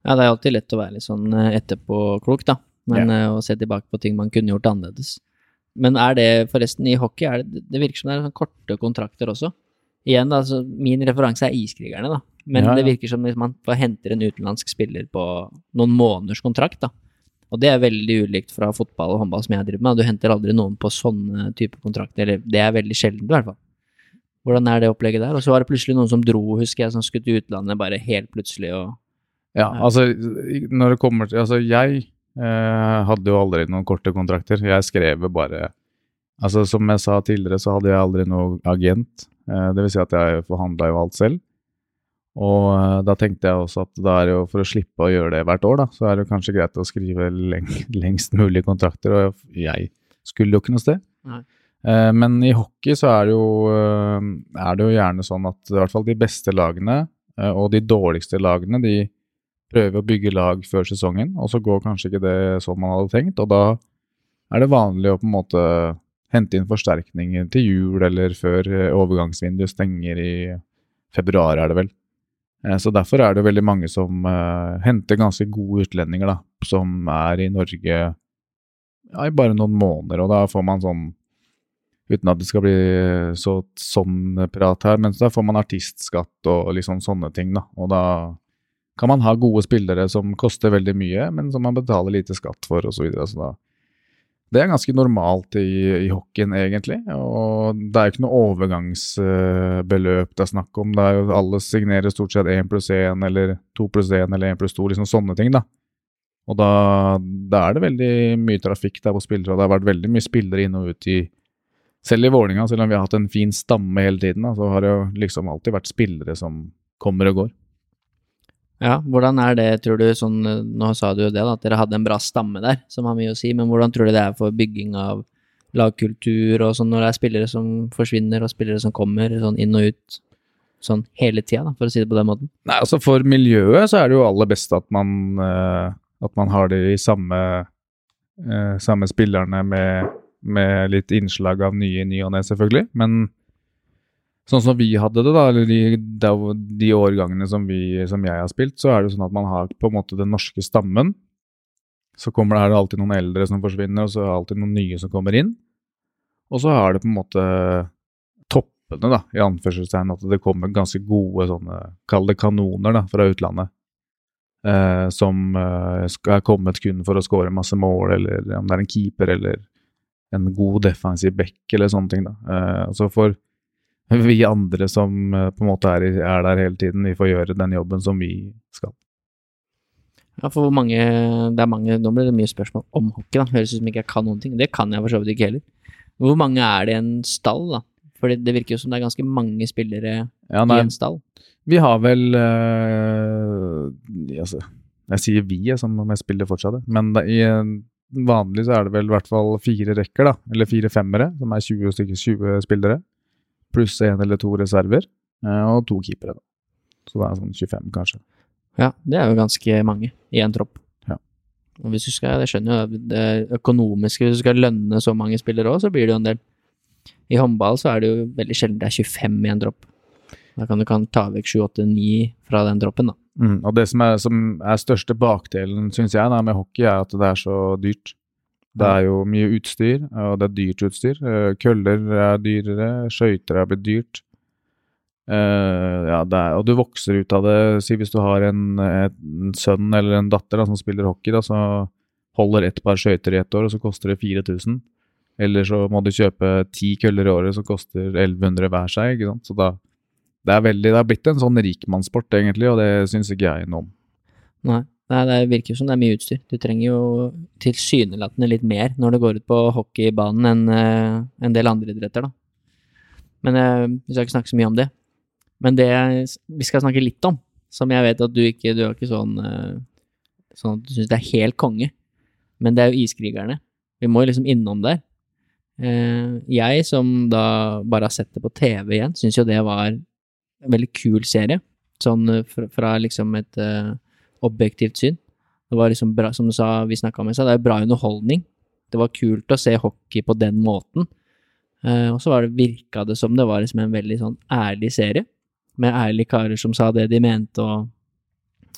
Ja, det er alltid lett å være litt sånn eh, etterpåklok, da. Men ja. å se tilbake på ting man kunne gjort annerledes. Men er det forresten i hockey er det, det virker som det er sånn korte kontrakter også. Igjen, da, så min referanse er Iskrigerne, da. Men Ja, ja. det virker som man henter en utenlandsk spiller på noen måneders kontrakt, da. Og det er veldig ulikt fra fotball og håndball som jeg driver med. Du henter aldri noen på sånne type kontrakter, eller det er veldig sjeldent i hvert fall. Hvordan er det opplegget der? Og så var det plutselig noen som dro, husker jeg, som skulle til utlandet bare helt plutselig og Ja, altså når det kommer til Altså jeg eh, hadde jo aldri noen korte kontrakter. Jeg skrev bare Altså, som jeg sa tidligere, så hadde jeg aldri noen agent. Eh, det vil si at jeg forhandla jo alt selv. Og eh, da tenkte jeg også at da er det jo for å slippe å gjøre det hvert år, da, så er det kanskje greit å skrive leng lengst mulig kontrakter, og jeg skulle jo ikke noe sted. Eh, men i hockey så er det, jo, eh, er det jo gjerne sånn at i hvert fall de beste lagene eh, og de dårligste lagene, de prøver å bygge lag før sesongen, og så går kanskje ikke det som man hadde tenkt, og da er det vanlig å på en måte hente inn forsterkninger til jul eller før overgangsvinduet stenger i februar, er det vel. Eh, Så derfor er det veldig mange som uh, henter ganske gode utlendinger, da, som er i Norge ja, i bare noen måneder, og da får man sånn Uten at det skal bli så sånn prat her, men da får man artistskatt og liksom sånne ting, da. Og da kan man ha gode spillere som koster veldig mye, men som man betaler lite skatt for, og så videre. Så da det er ganske normalt i, i hockeyen, egentlig. Og det er jo ikke noe overgangsbeløp det er snakk om. Det er jo, alle signerer stort sett 1 pluss 1 eller 2 pluss 1 eller 1 pluss 2, liksom sånne ting, da. Og da, da er det veldig mye trafikk der på spillere, og det har vært veldig mye spillere inn og ut i Selv i Vålinga, selv om vi har hatt en fin stamme hele tiden, da, så har det jo liksom alltid vært spillere som kommer og går. Ja, hvordan er det, tror du, sånn, nå sa du jo det, da, at dere hadde en bra stamme der, som har mye å si, men hvordan tror du det er for bygging av lagkultur og sånn, når det er spillere som forsvinner og spillere som kommer sånn inn og ut sånn hele tida, da, for å si det på den måten? Nei, altså For miljøet så er det jo aller beste at man, uh, at man har de samme, uh, samme spillerne med, med litt innslag av nye i ny og ne, selvfølgelig. Men sånn som vi hadde det, da, eller de, de årgangene som, vi, som jeg har spilt, så er det sånn at man har på en måte den norske stammen. Så kommer det, er det alltid noen eldre som forsvinner, og så er det alltid noen nye som kommer inn. Og så har det på en måte toppene, da, i anførselstegn, at det kommer ganske gode sånne, kall det kanoner, da, fra utlandet. Eh, som eh, er kommet kun for å skåre masse mål, eller om det er en keeper, eller en god defensiv back, eller sånne ting, da. Eh, så for vi andre som eh, på en måte er, er der hele tiden, vi får gjøre den jobben som vi skal. Ja, for hvor mange Det er mange Nå blir det mye spørsmål om hockey, da. Høres ut som ikke jeg kan noen ting. Det kan jeg for så vidt ikke heller. Hvor mange er det i en stall, da? For det, det virker jo som det er ganske mange spillere Ja, i en stall. vi har vel øh, altså, Jeg sier vi, jeg, som om jeg spiller fortsatt, men da, i en vanlig så er det vel i hvert fall fire rekker, da, eller fire femmere, som er 20, stykker, 20 spillere, pluss en eller to reserver, eh, og to keepere, da. Så det er sånn 25, kanskje. Ja, det er jo ganske mange i en tropp. Ja. Og hvis du skal, jeg skjønner jo det økonomiske, hvis du skal lønne så mange spillere òg, så blir det jo en del. I håndball så er det jo veldig sjelden det er 25 i en tropp. Da kan du kan ta vekk 7, 8, 9 fra den troppen, da. Mm, og det som er, som er største bakdelen, syns jeg, da, med hockey, er at det er så dyrt. Det er jo mye utstyr, og det er dyrt utstyr. Eh, Køller er dyrere, skøyter er blitt dyrt. Uh, ja, er, og du vokser ut av det. Si hvis du har en, en sønn eller en datter da, som spiller hockey, da, så holder ett par skøyter i ett år, og så koster det 4000. Eller så må du kjøpe ti køller i året som koster 1100 hver seg. ikke sant? Så da, det, er veldig, det har blitt en sånn rikmannssport, egentlig, og det syns ikke jeg noe om. Nei. Nei, det virker jo som det er mye utstyr. Du trenger jo tilsynelatende litt mer når du går ut på hockeybanen enn eh, en del andre idretter, da. Men eh, vi skal ikke snakke så mye om det. Men det vi skal snakke litt om, som jeg vet at du ikke Du er ikke sånn, eh, sånn at du syns det er helt konge, men det er jo Iskrigerne. Vi må jo liksom innom der. Jeg som da bare har sett det på TV igjen, syns jo det var en veldig kul serie. Sånn fra, fra liksom et objektivt syn. Det var liksom bra, som du sa, vi snakka om i stad, det er bra underholdning. Det var kult å se hockey på den måten. Eh, og så var det, virka det som det var liksom en veldig sånn ærlig serie, med ærlige karer som sa det de mente, og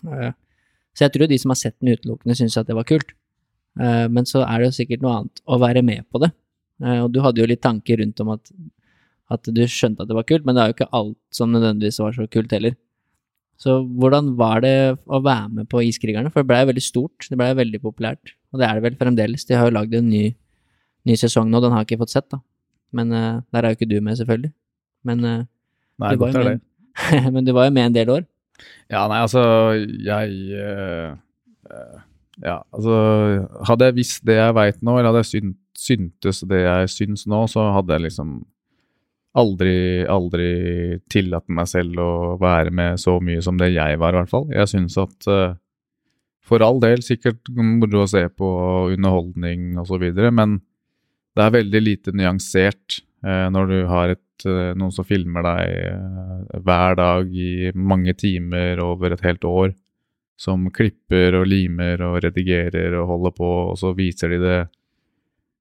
eh, Så jeg tror de som har sett den utelukkende, syns at det var kult. Eh, men så er det jo sikkert noe annet å være med på det. Eh, og du hadde jo litt tanker rundt om at, at du skjønte at det var kult, men det er jo ikke alt som nødvendigvis var så kult heller. Så hvordan var det å være med på Iskrigerne? For det blei veldig stort, det blei veldig populært. Og det er det vel fremdeles. De har jo lagd en ny, ny sesong nå, den har jeg ikke fått sett, da. Men uh, der er jo ikke du med, selvfølgelig. Men, uh, Nei, du var med, men du var jo med en del år. Ja, nei, altså, jeg uh, Ja, altså Hadde jeg visst det jeg veit nå, eller hadde jeg syntes det jeg syns nå, så hadde jeg liksom aldri, aldri tillatt meg selv å være med så mye som det jeg var, i hvert fall. Jeg syns at uh, for all del sikkert moro å se på underholdning og så videre, men det er veldig lite nyansert uh, når du har et, uh, noen som filmer deg hver dag i mange timer over et helt år, som klipper og limer og redigerer og holder på, og så viser de det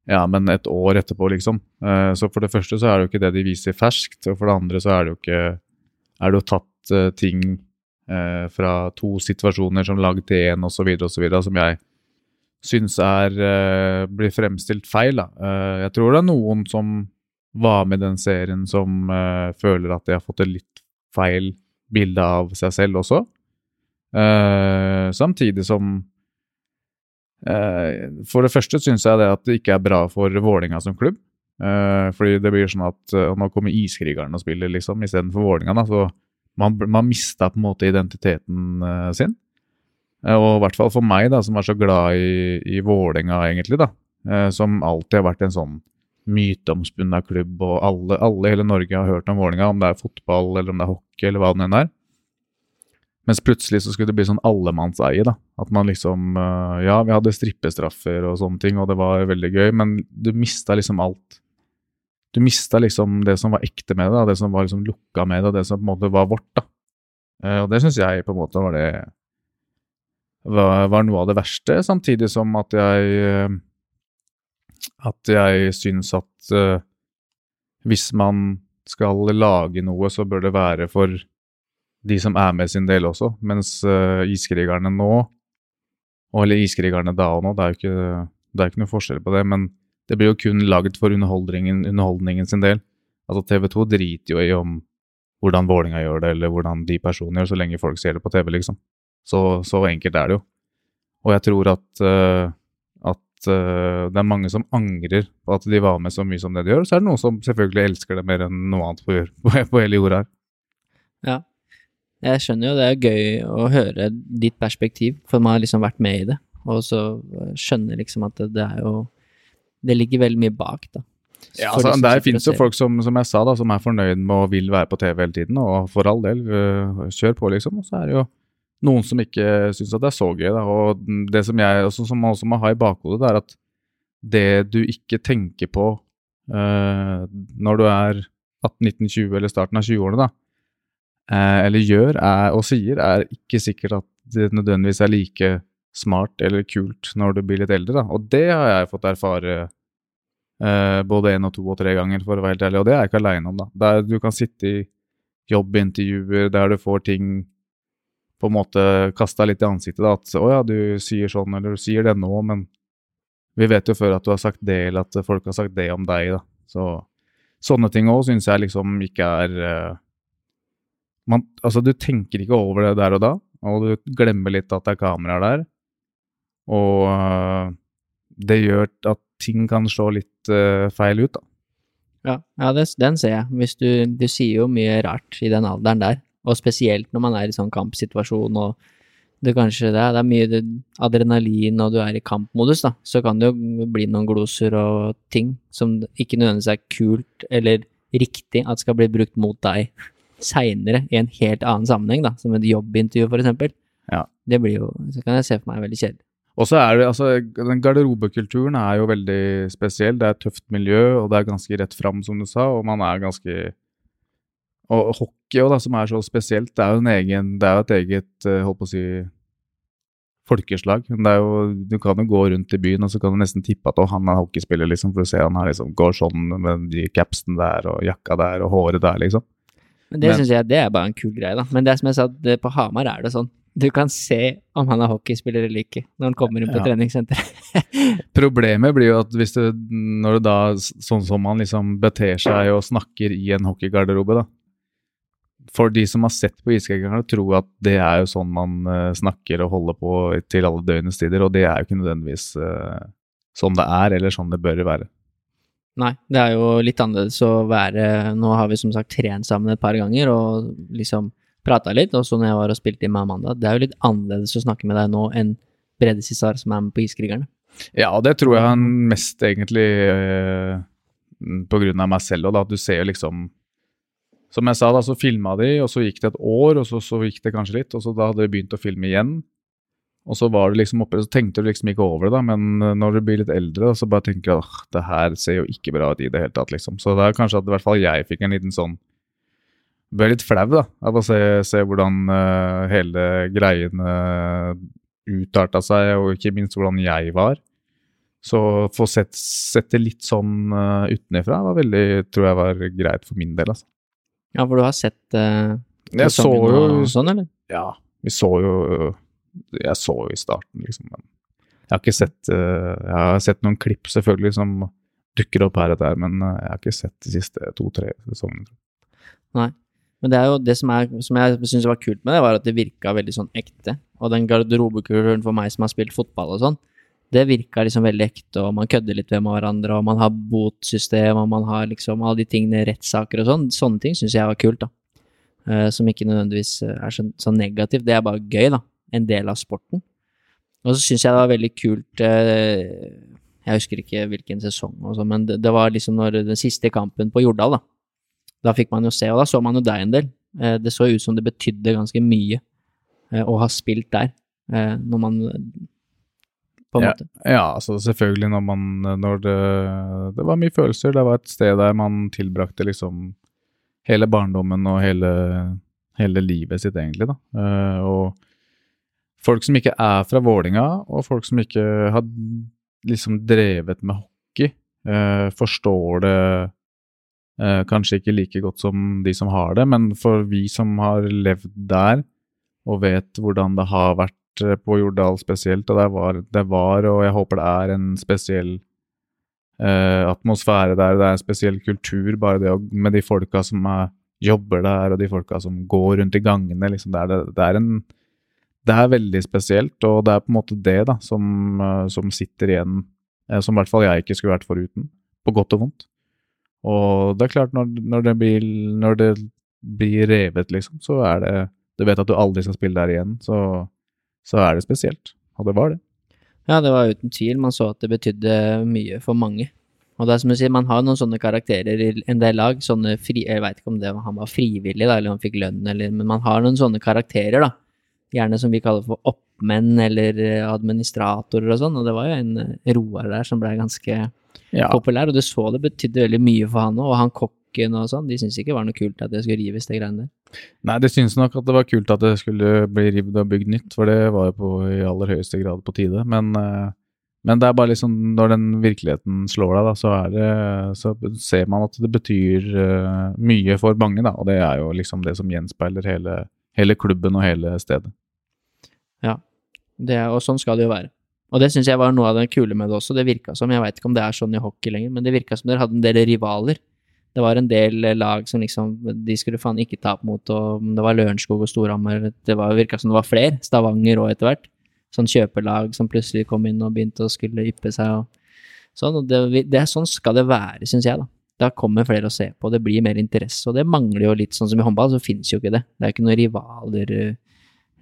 ja, men et år etterpå, liksom. Uh, så for det første så er det jo ikke det de viser ferskt, og for det andre så er det jo ikke Er det jo tatt uh, ting uh, fra to situasjoner som lagd til én, osv., osv., som jeg syns er blir fremstilt feil, da. jeg tror det er noen som var med i den serien som føler at de har fått et litt feil bilde av seg selv også. samtidig som Eh, for det første syns jeg det at det ikke er bra for Vålinga som klubb. Eh, fordi det blir sånn at uh, nå kommer Iskrigeren og spiller liksom, istedenfor Vålinga. Da, så man, man mista på en måte identiteten sin. og i hvert fall for meg, da, som er så glad i, i Vålinga egentlig, da. som alltid har vært en sånn myteomspunna klubb, og alle, alle i hele Norge har hørt om Vålinga, om det er fotball eller om det er hockey eller hva det enn er. Mens plutselig så skulle det bli sånn allemannseie, da. At man liksom uh, Ja, vi hadde strippestraffer og sånne ting, og det var veldig gøy, men du mista liksom alt. Du mista liksom det som var ekte med det, det som var liksom lukka med det, det som på en måte var vårt, da. Uh, og det syns jeg på en måte var det var, noe av det verste, samtidig som at jeg uh, At jeg syns at hvis man skal lage noe, så bør det være for de som er med sin del også. Mens uh, iskrigerne nå, eller iskrigerne da og nå, det er jo ikke, det er ikke noe forskjell på det. Men det blir jo kun lagd for underholdningen, underholdningen sin del. Altså TV 2 driter jo i om hvordan Vålinga gjør det, eller hvordan de personene gjør så lenge folk ser det på TV, liksom. Så, så enkelt er det jo. Og jeg tror at, uh, at uh, det er mange som angrer på at de var med så mye som det de gjør. Så er det noen som selvfølgelig elsker det mer enn noe annet på, på, på hele jorda her. Ja, jeg skjønner jo det er gøy å høre ditt perspektiv, for man har liksom vært med i det. Og så skjønner liksom at det, det er jo Det ligger veldig mye bak, da. Ja, altså, Der finnes jo folk som, som jeg sa da, som er fornøyd med og vil være på TV hele tiden, og for all del, uh, kjør på, liksom. Og så er det jo noen som ikke syns at det er så gøy, da. Og det som jeg også, som man også må ha i bakhodet, det er at det du ikke tenker på uh, når du er 18, 19, 20 eller starten av 20-årene, da, Eh, eller gjør er, og sier, er ikke sikkert at det nødvendigvis er like smart eller kult når du blir litt eldre. Da. Og det har jeg fått erfare eh, både én og to og tre ganger, for å være helt ærlig, og det er jeg ikke aleine om. da. Der du kan sitte i jobbintervjuer der du får ting på en måte kasta litt i ansiktet. da, At 'å ja, du sier sånn', eller 'du sier det nå', men vi vet jo før at du har sagt det, eller at folk har sagt det om deg. da. Så sånne ting òg syns jeg liksom ikke er uh, man, altså, du tenker ikke over det der og da, og du glemmer litt at det er kameraer der. Og uh, det gjør at ting kan slå litt uh, feil ut, da. Ja, ja det, den ser jeg. Du, du sier jo mye rart i den alderen der, og spesielt når man er i sånn kampsituasjon og det kanskje det er, det er mye adrenalin og du er i kampmodus, da, så kan det jo bli noen gloser og ting som ikke nødvendigvis er kult eller riktig at skal bli brukt mot deg seinere i en helt annen sammenheng, da, som et jobbintervju f.eks. Ja. Det blir jo, så kan jeg se for meg veldig kjedelig. Og så er det, altså, den Garderobekulturen er jo veldig spesiell. Det er et tøft miljø, og det er ganske rett fram, som du sa. Og man er ganske Og hockey, da, som er så spesielt, det er jo en egen, det er jo et eget eh, holdt på å si, folkeslag. Det er jo, du kan jo gå rundt i byen og så kan du nesten tippe at han er hockeyspiller, liksom, for du ser han her liksom, går sånn med de capsen der og jakka der og håret der, liksom. Men det syns jeg det er bare en kul greie, da. Men det er som jeg sa, det, på Hamar er det sånn. Du kan se om han er hockeyspiller eller ikke, når han kommer inn på ja. treningssenteret. Problemet blir jo at hvis du, når du da, sånn som han liksom beter seg og snakker i en hockeygarderobe, da. For de som har sett på isskrekkerne, tror at det er jo sånn man uh, snakker og holder på til alle døgnets tider, og det er jo ikke nødvendigvis uh, sånn det er, eller sånn det bør være. Nei, det er jo litt annerledes å være Nå har vi som sagt trent sammen et par ganger og liksom prata litt, og så når jeg var og spilte inn med Amanda Det er jo litt annerledes å snakke med deg nå enn Brede Cissar som er med på Iskrigerne. Ja, det tror jeg han mest egentlig eh, på grunn av meg selv òg, da. Du ser jo liksom Som jeg sa, da, så filma de, og så gikk det et år, og så, så gikk det kanskje litt, og så da hadde de begynt å filme igjen. Og så var du liksom oppe, så tenkte du liksom ikke over det, da, men eh, når du blir litt eldre, da, så bare tenker du at det her ser jo ikke bra ut i det hele tatt, liksom. Så det er kanskje at i hvert fall jeg fikk en liten sånn Ble litt flau, da, av å se, se hvordan uh, hele greien uh, utarta seg, og ikke minst hvordan jeg var. Så få sett, sett det litt sånn uh, utenfra var veldig, tror jeg var greit for min del, altså. Ja, for du har sett uh, Jeg så jo og sånn, eller? Ja, vi så jo Jeg så i starten, liksom, men jeg har ikke sett uh, Jeg har sett noen klipp, selvfølgelig, som dukker opp her og der, men uh, jeg har ikke sett de siste to-tre sesongene. Nei. Men det er jo det som, er, som jeg syns var kult med det, var at det virka veldig sånn ekte. Og den garderobekulturen for meg som har spilt fotball og sånn, det virka liksom veldig ekte, og man kødder litt med hverandre, og man har botsystem, og man har liksom alle de tingene, rettssaker og sånn. Sånne ting syns jeg var kult, da. Uh, som ikke nødvendigvis er så, så, negativt. Det er bare gøy, da. En del av sporten. Og så syns jeg det var veldig kult uh, Jeg husker ikke hvilken sesong, også, men det, var liksom når den siste kampen på Jordal, da. Da fikk man jo se, og da så man jo deg en del. Uh, det så ut som det betydde ganske mye å ha spilt der, når man på en ja, måte. Ja, altså selvfølgelig når man Når det Det var mye følelser. Det var et sted der man tilbrakte liksom hele barndommen og hele, hele livet sitt, egentlig, da. Og folk som ikke er fra Vålinga, og folk som ikke har liksom drevet med hockey, uh, forstår det uh, kanskje ikke like godt som de som har det, men for vi som har levd der og vet hvordan det har vært Eh, på Jordal spesielt, og det var, det var, og jeg håper det er, en spesiell eh, atmosfære der. Det er en spesiell kultur, bare det med de folka som er, jobber der, og de folka som går rundt i gangene. Liksom, det, er, det, er en, det er veldig spesielt, og det er på en måte det da, som, eh, som sitter igjen, eh, som i hvert fall jeg ikke skulle vært foruten, på godt og vondt. Og det er klart, når, når, det, blir, når det blir revet, liksom, så er det Du vet at du aldri skal spille der igjen, så så er det spesielt. Og det var det. Ja, det var uten tvil. Man så at det betydde mye for mange. Og det er som du sier, man har noen sånne karakterer i en del lag. sånne fri, Jeg veit ikke om det, han var frivillig, da, eller han fikk lønn, eller Men man har noen sånne karakterer, da. Gjerne som vi kaller for oppmenn eller eh, administratorer og sånn. Og det var jo en roer Roar der som ble ganske ja. populær, og du så det betydde veldig mye for han òg. Og han kokken og sånn, de syntes ikke det var noe kult at det skulle rives, det greiene der. Nei, de syntes nok at det var kult at det skulle bli revet og bygd nytt, for det var jo på, i aller høyeste grad på tide. Men, eh, men det er bare liksom når den virkeligheten slår deg, da, så, det, så ser man at det betyr mye for mange, da. Og det er jo liksom det som gjenspeiler hele, hele klubben og hele stedet. Ja, Det, og sånn skal det jo være. Og det syns jeg var noe av det kule med det også. Det virka som, jeg veit ikke om det er sånn i hockey lenger, men det virka som dere hadde en del rivaler det var en del eh, lag som liksom De skulle faen ikke tape mot, og det var Lørenskog og Storhamar Det virka som det var flere. Stavanger òg, etter hvert. Sånn kjøpelag som plutselig kom inn og begynte å skulle yppe seg og sånn. Og det, det, sånn skal det være, syns jeg, da. Da kommer flere å se på, det blir mer interesse, og det mangler jo litt. Sånn som i håndball, så finnes jo ikke det. Det er ikke noen rivaler eh,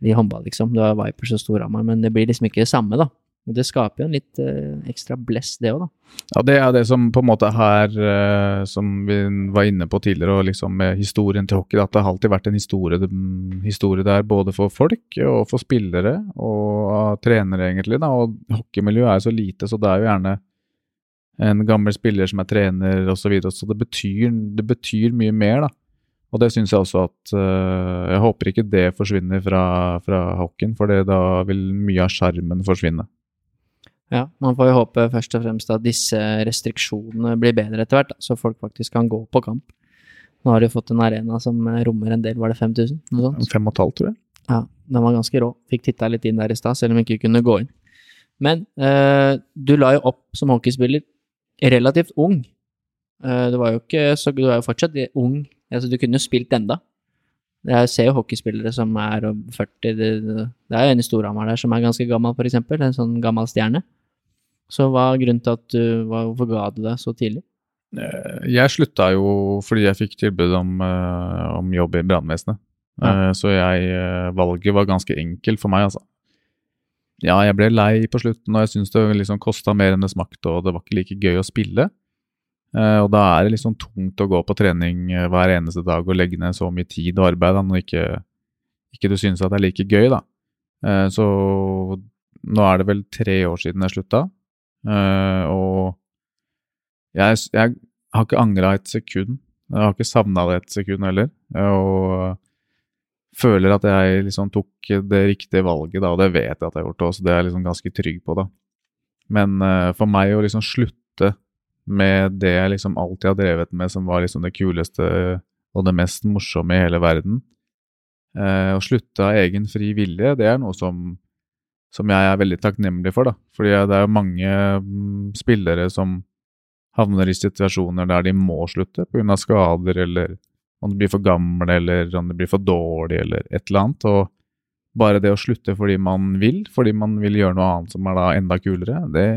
i håndball, liksom. Du har Vipers og Storhamar, men det blir liksom ikke det samme, da. Og det skaper jo en litt uh, ekstra bless, det òg, da. Ja, det er det som på en måte her, uh, som vi var inne på tidligere, og liksom med historien til hockey, at det har alltid vært en historie, historie der både for folk og for spillere og uh, trenere, egentlig. da, Og hockeymiljøet er så lite, så det er jo gjerne en gammel spiller som er trener osv. Så, videre, så det betyr, det betyr mye mer, da. Og det syns jeg også at uh, Jeg håper ikke det forsvinner fra, fra hockeyen, for da vil mye av sjarmen forsvinne. Ja, man får jo håpe først og fremst at disse restriksjonene blir bedre etter hvert, så folk faktisk kan gå på kamp. Nå har de fått en arena som rommer en del, var det 5000? Noe sånt? Fem og et halvt, tror jeg. Ja, den var ganske rå. Fikk titta litt inn der i stad, selv om vi ikke kunne gå inn. Men eh, du la jo opp som hockeyspiller relativt ung. Uh, du var jo ikke så Du er jo fortsatt ung, altså du kunne jo spilt enda. Jeg ser jo hockeyspillere som er 40 Det, det er jo en i Storhamar der som er ganske gammel, f.eks. En sånn gammel stjerne. Så hva er grunnen til at du Hvorfor ga du deg så tidlig? Eh, jeg slutta jo fordi jeg fikk tilbud om, eh, om jobb i brannvesenet. Ja. Eh, så jeg, valget var ganske enkelt for meg, altså. ja, jeg ble lei på slutten, og jeg syntes det liksom kosta mer enn det smakte, og det var ikke like gøy å spille. Uh, og da er det liksom tungt å gå på trening uh, hver eneste dag og legge ned så mye tid og arbeid da, når ikke, ikke du synes at det er like gøy, da. Uh, så nå er det vel tre år siden jeg slutta, og jeg, jeg, har ikke angra et sekund. Jeg har ikke savna det et sekund heller. Og føler at jeg liksom tok det riktige valget, da, og det vet jeg at jeg har gjort òg, så det er jeg liksom ganske trygg på, da. Men for meg å liksom slutte med det jeg liksom alltid har drevet med, som var liksom det kuleste og det mest morsomme i hele verden. Eh, å slutte av egen fri vilje, det er noe som, som jeg er veldig takknemlig for, da. Fordi det er jo mange mm, spillere som havner i situasjoner der de må slutte pga. skader, eller om de blir for gamle, eller om de blir for dårlige, eller et eller annet. Og bare det å slutte fordi man vil, fordi man vil gjøre noe annet som er da enda kulere, det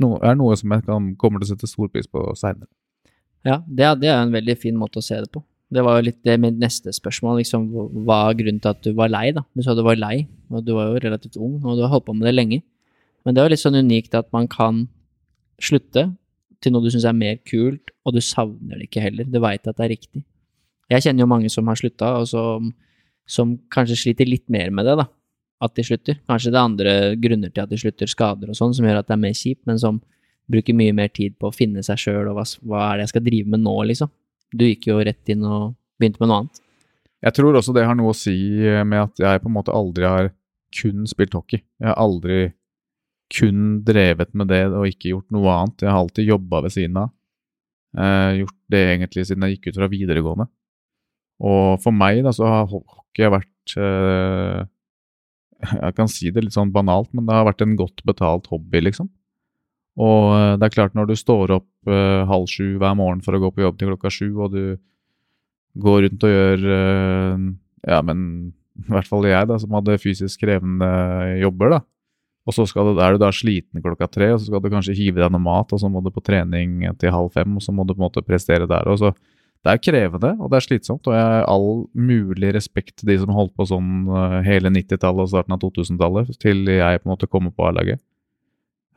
no, er noe som jeg kan, kommer til å sette stor pris på seinere. Ja, det, det, er en veldig fin måte å se det på. Det var jo litt det mitt neste spørsmål, liksom, hva er grunnen til at du var lei, da? Du sa du var lei, og du var jo relativt ung, og du har holdt på med det lenge. Men det er jo litt sånn unikt at man kan slutte til noe du syns er mer kult, og du savner det ikke heller. Du veit at det er riktig. Jeg kjenner jo mange som har slutta, og som, som kanskje sliter litt mer med det, da at de slutter. Kanskje det er andre grunner til at de slutter, skader og sånn, som gjør at det er mer kjipt, men som bruker mye mer tid på å finne seg sjøl og hva, hva, er det jeg skal drive med nå, liksom. Du gikk jo rett inn og begynte med noe annet. Jeg tror også det har noe å si med at jeg på en måte aldri har kun spilt hockey. Jeg har aldri kun drevet med det og ikke gjort noe annet. Jeg har alltid jobba ved siden av. Eh, gjort det egentlig siden jeg gikk ut fra videregående. Og for meg da, så har hockey vært eh, jeg kan si det litt sånn banalt, men det har vært en godt betalt hobby, liksom. Og eh, det er klart, når du står opp uh, halv sju hver morgen for å gå på jobb til klokka sju, og du går rundt og gjør uh, Ja, men i hvert fall jeg, da, som hadde fysisk krevende jobber, da. Og så du, er du da sliten klokka tre, og så skal du kanskje hive deg noe mat, og så må du på trening til halv fem, og så må du på en måte prestere der. Og så det er krevende, og det er slitsomt, og jeg har all mulig respekt til de som holdt på sånn eh, hele 90-tallet og starten av 2000-tallet, til jeg på en måte kommer på A-laget.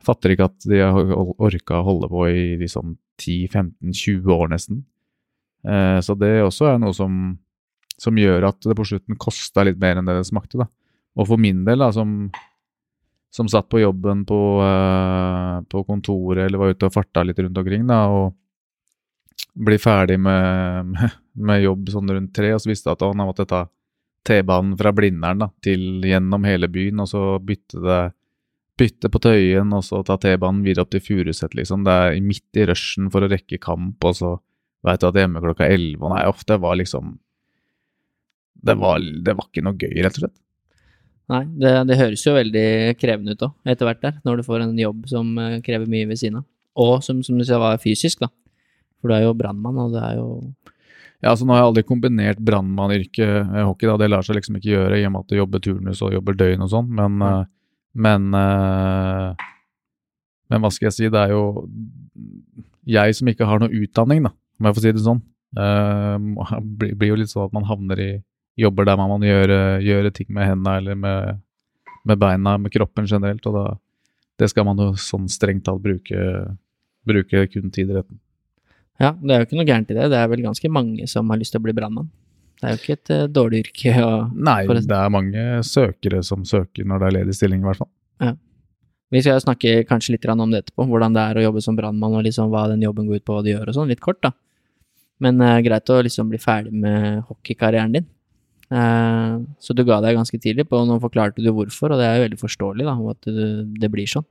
Fatter ikke at de har orka å holde på i liksom 10-15-20 år nesten. Eh, så det også er noe som, som gjør at det på slutten kosta litt mer enn det det smakte, da. Og for min del, da, som, som satt på jobben på, uh, på kontoret eller var ute og farta litt rundt omkring, da, og bli ferdig med, med, jobb sånn rundt tre, og så visste jeg at han måtte ta T-banen fra Blindern da, til gjennom hele byen, og så bytte det bytte på Tøyen, og så ta T-banen videre opp til Furuset, liksom. Det er midt i rushen for å rekke kamp, og så veit du at hjemme klokka elleve, og nei, ofte var liksom det var, det var ikke noe gøy, rett og slett. Nei, det, det høres jo veldig krevende ut òg, etter hvert der, når du får en jobb som eh, krever mye ved siden av. Og som, som du sa, var fysisk, da. For du er jo brannmann, og det er jo Ja, altså nå har jeg aldri kombinert brannmannyrket med hockey, da. Det lar seg liksom ikke gjøre i og med at du jobber turnus og jobber døgn og sånn, men. Eh, men eh, Men hva skal jeg si, det er jo jeg som ikke har noe utdanning, da, om jeg får si det sånn. Uh, blir jo litt sånn at man havner i jobber der man må gjøre, gjøre ting med hendene eller med, med, beina, med kroppen generelt, og da det skal man jo sånn strengt tatt bruke, bruke kun til idretten. Ja, det er jo ikke noe gærent i det. Det er vel ganske mange som har lyst til å bli brannmann. Det er jo ikke et uh, dårlig yrke. Å, Nei, det er mange søkere som søker når det er ledig stilling, i hvert fall. Ja. Vi skal snakke kanskje litt om det etterpå, hvordan det er å jobbe som brannmann, og liksom hva den jobben går ut på, hva du gjør og sånn, litt kort, da. Men uh, greit å liksom bli ferdig med hockeykarrieren din. Uh, så du ga deg ganske tidlig på, og nå forklarte du hvorfor, og det er jo veldig forståelig, da, at du, det blir sånn.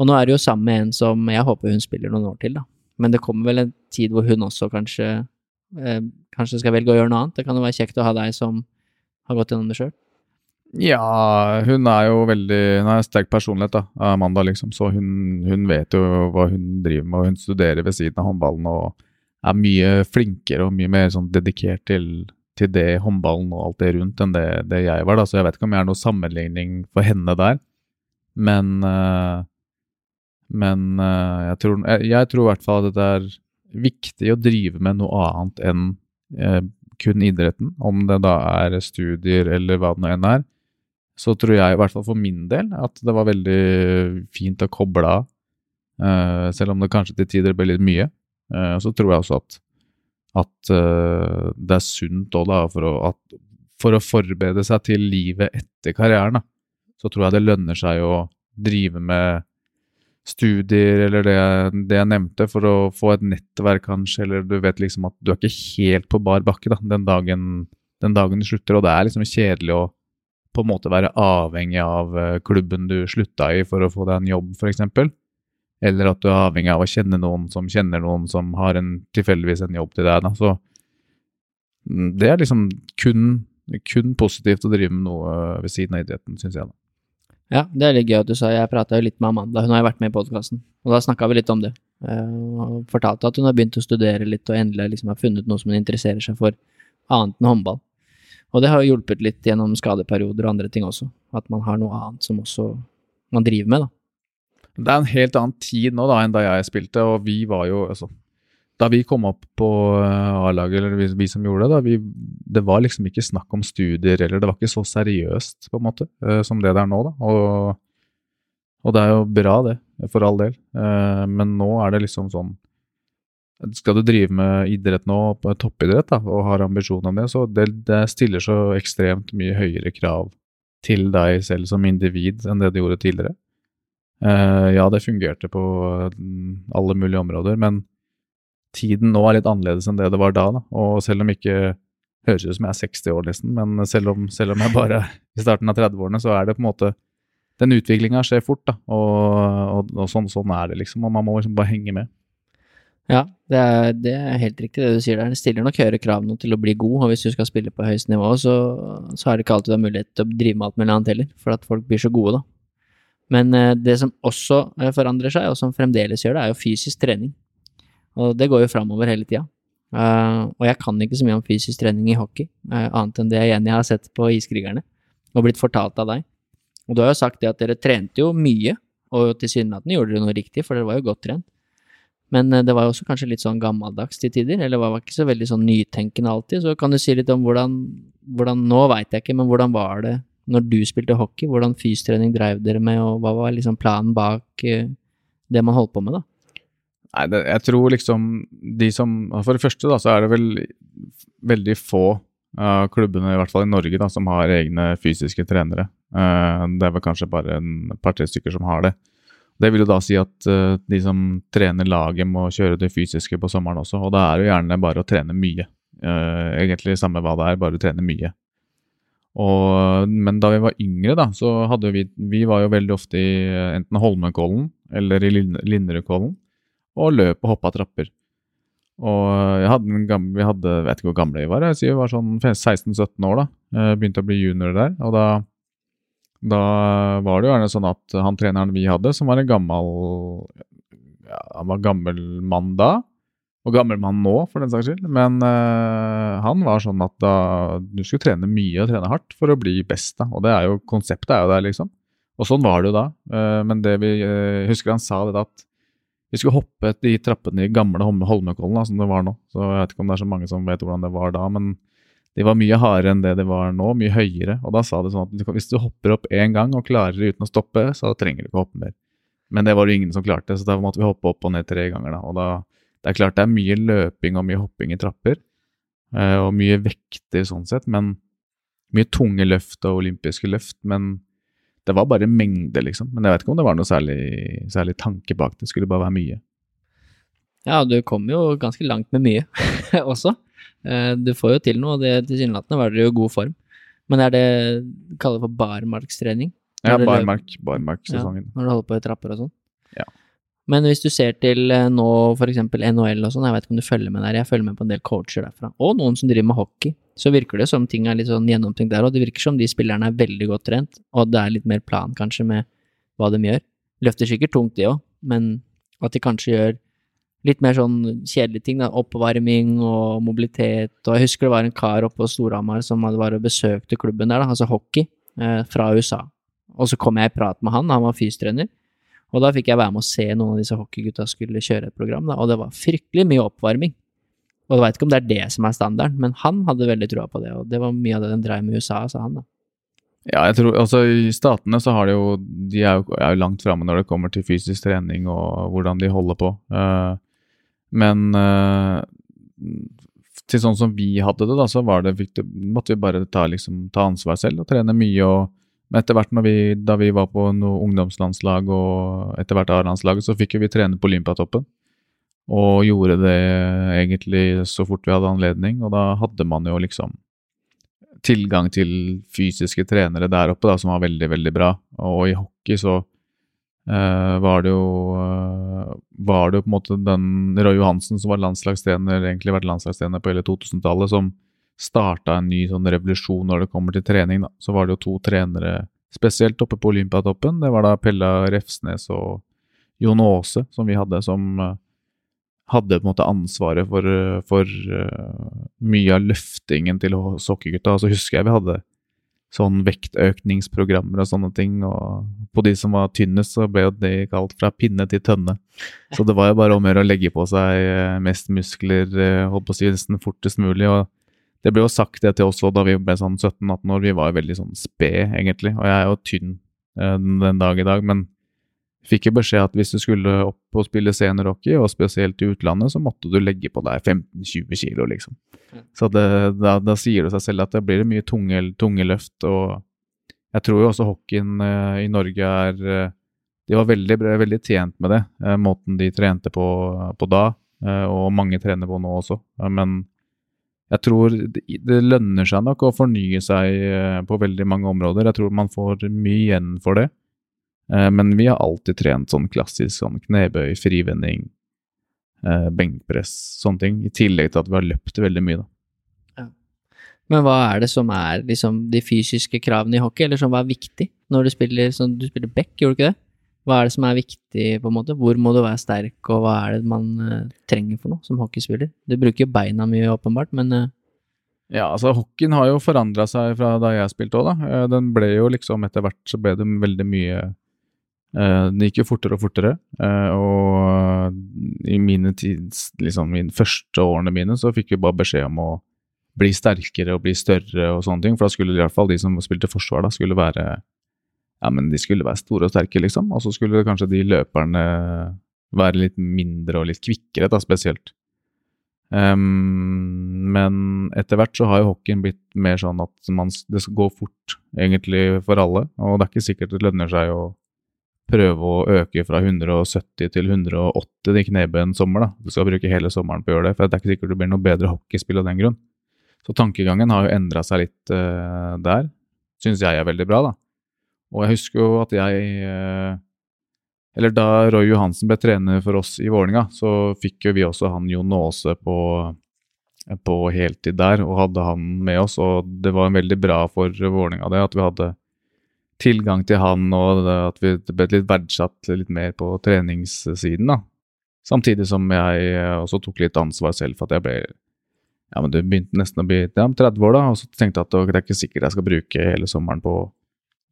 Og nå er det jo sammen med en som jeg håper hun spiller noen år til, da. Men det kommer vel en tid hvor hun også kanskje eh, kanskje skal velge å gjøre noe annet. Det kan jo være kjekt å ha deg som har gått gjennom det sjøl. Ja, hun er jo veldig Hun har sterk personlighet, da, Amanda, liksom. Så hun, hun, vet jo hva hun driver med, og hun studerer ved siden av håndballen og er mye flinkere og mye mer sånn dedikert til, til det håndballen og alt det rundt enn det, det, jeg var, da. Så jeg vet ikke om jeg er noen sammenligning for henne der. Men uh, men uh, jeg, tror, jeg, jeg, tror, i hvert fall at det er viktig å drive med noe annet enn uh, kun idretten, om det da er studier eller hva det nå enn er. så tror jeg, i hvert fall for min del, at det var veldig fint å koble av. Uh, selv om det kanskje til tider ble litt mye. Så tror jeg også at, at det er sunt òg, da, for å, at, for å forberede seg til livet etter karrieren, da, så tror jeg det lønner seg å drive med studier eller det, det, jeg nevnte, for å få et nettverk, kanskje, eller du vet liksom at du er ikke helt på bar bakke da, den dagen, den dagen du slutter, og det er liksom kjedelig å på en måte være avhengig av eh, klubben du slutta i for å få deg en jobb, f.eks. Eller at du er avhengig av å kjenne noen som kjenner noen som har en, tilfeldigvis en jobb til deg. Da. Så mm, det er liksom kun, kun positivt å drive med noe ved siden av idretten, syns jeg. da. Ja, det er litt gøy at du sa Jeg prata jo litt med Amanda, hun har jo vært med i podkasten, og da snakka vi litt om det. Uh, og fortalte at hun har begynt å studere litt og endelig liksom har funnet noe som hun interesserer seg for, annet enn håndball. Og det har jo hjulpet litt gjennom skadeperioder og andre ting også, at man har noe annet som også man driver med, da. Det er en helt annen tid nå da enn da jeg spilte, og vi var jo altså, Da vi kom opp på eh, A-laget, eller vi, vi, som gjorde det, da, vi, det var liksom ikke snakk om studier, eller det var ikke så seriøst, på en måte, uh, som det det er nå, da. Og, og det er jo bra, det, for all del. Uh, men nå er det liksom sånn skal du drive med idrett nå, toppidrett, da, og har ambisjon om det, så det, det, stiller så ekstremt mye høyere krav til deg selv som individ enn det det gjorde tidligere. Ja, det fungerte på mm, alle mulige områder, men tiden nå er litt annerledes enn det det var da. da. Og selv om ikke høres ut som jeg er 60 år, nesten, men selv om, selv om jeg bare er i starten av 30-årene, så er det på en måte Den utviklinga skjer fort, da, og, og, og sånn, sånn, er det, liksom. Og man må liksom bare henge med. Ja, det er, det er, helt riktig det du sier der. Det stiller nok høyere krav nå til å bli god, og hvis du skal spille på høyest nivå, så, så er det ikke alltid du har mulighet til å drive med alt mulig annet heller, for at folk blir så gode, da. Men eh, det som også eh, forandrer seg, og som fremdeles gjør det, er jo fysisk trening. Og det går jo framover hele tida. Uh, og jeg kan ikke så mye om fysisk trening i hockey, uh, annet enn det jeg har sett på Iskrigerne, og blitt fortalt av deg. Og du har jo sagt det at dere trente jo mye, og tilsynelatende gjorde dere noe riktig, for dere var jo godt trent. Men eh, det var jo også kanskje litt sånn gammeldags til tider, eller var ikke så veldig sånn nytenkende alltid. Så kan du si litt om hvordan, hvordan Nå veit jeg ikke, men hvordan var det når du spilte hockey? Hvordan fystrening dreiv dere med, og hva var liksom planen bak eh, det man holdt på med, da? Nei, det, jeg tror liksom de som For det første, da, så er det vel veldig få av uh, klubbene, i hvert fall i Norge, da, som har egne fysiske trenere. Uh, det er vel kanskje bare en par-tre stykker som har det. Det vil jo da si at uh, de som trener laget, må kjøre det fysiske på sommeren også. Og da er det jo gjerne bare å trene mye. Egentlig samme hva det er, bare å trene mye. Og, men da vi var yngre, da, så hadde vi Vi var jo veldig ofte i enten Holmenkollen eller i Linderudkollen og løp og hoppa trapper. Og jeg hadde en gamle, vi hadde, vet ikke hvor gamle vi var, jeg sier vi var sånn 16-17 år da. Jeg begynte å bli junior der. Og da da var det jo gjerne sånn at han treneren vi hadde, som var en gammel ja, Han var gammel mann da, og gammel mann nå, for den saks skyld. Men uh, han var sånn at da du skulle trene mye og trene hardt for å bli best. da, Og det er jo, konseptet er jo der, liksom. Og sånn var det jo da. Men det vi husker han sa det at vi skulle hoppe de trappene i gamle Holmenkollen, som det var nå. Så jeg vet ikke om det er så mange som vet hvordan det var da. men de var mye hardere enn det de var nå, mye høyere. Og da sa det sånn at hvis du hopper opp én gang og klarer det uten å stoppe, så trenger du ikke hoppe mer. Men det var det ingen som klarte, så da måtte vi hoppe opp og ned tre ganger. da. Og da, Det er klart det er mye løping og mye hopping i trapper, eh, og mye vekter sånn sett, men mye tunge løft og olympiske løft. Men det var bare mengde, liksom. Men jeg vet ikke om det var noe særlig, særlig tanke bak det. Skulle bare være mye. Ja, du kom jo ganske langt med mye også. Eh, du får jo til noe, og det tilsynelatende var dere jo i god form. Men er det kaller for barmarkstrening? Ja, barmark, barmarksesongen. Ja, når du holder på i trapper og sånn? Ja. Men hvis du ser til eh, nå f.eks. NHL og sånn, jeg vet ikke om du følger med der, jeg følger med på en del coacher derfra, og noen som driver med hockey, så virker det som ting er litt sånn gjennomtenkt der, og det virker som de spillerne er veldig godt trent, og det er litt mer plan kanskje med hva de gjør. Løfter sikkert tungt de òg, men at de kanskje gjør litt mer sånn kjedelige ting, da. Oppvarming og mobilitet. Og jeg husker det var en kar oppe på Storhamar som hadde vært og besøkte klubben der, da, altså hockey, eh, fra USA. Og så kom jeg i prat med han, han var fystrener. Og da fikk jeg være med å se noen av disse hockeygutta skulle kjøre et program, da, og det var fryktelig mye oppvarming. Og jeg veit ikke om det er det som er standarden, men han hadde veldig trua på det, og det var mye av det den dreiv med i USA, sa han da. Ja, jeg tror altså I statene så har de jo De er jo, er jo langt framme når det kommer til fysisk trening og hvordan de holder på. Uh, men uh, til sånn som vi hadde det, da, så var det, måtte vi bare ta, liksom, ta, ansvar selv og trene mye. og etter hvert når vi, da vi var på noe ungdomslandslag og etter hvert A-landslaget, så fikk vi trene på Olympiatoppen. Og gjorde det egentlig så fort vi hadde anledning, og da hadde man jo liksom tilgang til fysiske trenere der oppe da, som var veldig, veldig bra. Og i hockey så uh, var det jo uh, var det jo på en måte den Roy Johansen som var landslagstrener, egentlig vært landslagstrener på hele 2000-tallet, som starta en ny sånn revolusjon når det kommer til trening. da. Så var det jo to trenere spesielt oppe på Olympiatoppen. Det var da Pella Refsnes og Jon Aase som vi hadde, som uh, hadde på en måte ansvaret for, for uh, mye av løftingen til sokkegutta. Så husker jeg vi hadde sånn vektøkningsprogrammer og sånne ting. Og på de som var tynnest, så ble jo det kalt fra pinne til tønne. Så det var jo bare om å gjøre å legge på seg mest muskler, holdt på å si nesten fortest mulig. og det ble jo sagt det til oss da vi ble sånn 17-18 år. Vi var jo veldig sånn sped, egentlig. Og jeg er jo tynn den dag i dag, men fikk jo beskjed at hvis du skulle opp og spille seniorhockey, og spesielt i utlandet, så måtte du legge på deg 15-20 kilo, liksom. Så det, da, da, sier det seg selv at det blir mye tunge, tunge løft, og jeg tror jo også hockeyen uh, i Norge er uh, De var veldig, veldig tjent med det, måten de trente på, på da, og mange trener på nå også. men jeg tror det, lønner seg nok å fornye seg på veldig mange områder. Jeg tror man får mye igjen for det. Eh, men vi har alltid trent sånn klassisk sånn knebøy, frivending, eh, benkpress, sånne ting. I tillegg til at vi har løpt veldig mye, da. Ja. Men hva er det som er liksom de fysiske kravene i hockey, eller som var viktig når du spiller sånn Du spiller back, gjorde du ikke det? Hva er det som er viktig, på en måte? Hvor må du være sterk, og hva er det man uh, trenger for noe som hockeyspiller? Du bruker beina mye, åpenbart, men uh... Ja, altså hockeyen har jo forandra seg fra da jeg spilte òg, da. Den ble jo liksom Etter hvert så ble det veldig mye Uh, Den gikk jo fortere og fortere, og i mine tids, liksom mine første årene mine så fikk vi bare beskjed om å bli sterkere og bli større og sånne ting, for da skulle i hvert fall de som spilte forsvar, da skulle være ja, men de skulle være store og sterke, liksom, og så skulle kanskje de løperne være litt mindre og litt kvikkere, da, spesielt. Um, men etter hvert så har jo hockeyen blitt mer sånn at man, det skal gå fort, egentlig, for alle, og det er ikke sikkert det lønner seg å prøve å øke fra 170 til 180 i knebøy sommer. da. Du skal bruke hele sommeren på å gjøre det, for det er ikke sikkert du blir noe bedre hockeyspill av den grunn. Så tankegangen har jo endra seg litt uh, der. Syns jeg er veldig bra, da. Og jeg husker jo at jeg uh, Eller da Roy Johansen ble trener for oss i Vålinga, så fikk jo vi også han Jon Aase på, på heltid der, og hadde han med oss. Og det var veldig bra for Vålinga det, at vi hadde tilgang til han, og at vi ble litt verdsatt litt mer på treningssiden. da. Samtidig som jeg også tok litt ansvar selv for at jeg ble ja, men det begynte nesten å bli ja, 30 år, da, og så tenkte jeg at det er ikke sikkert jeg skal bruke hele sommeren på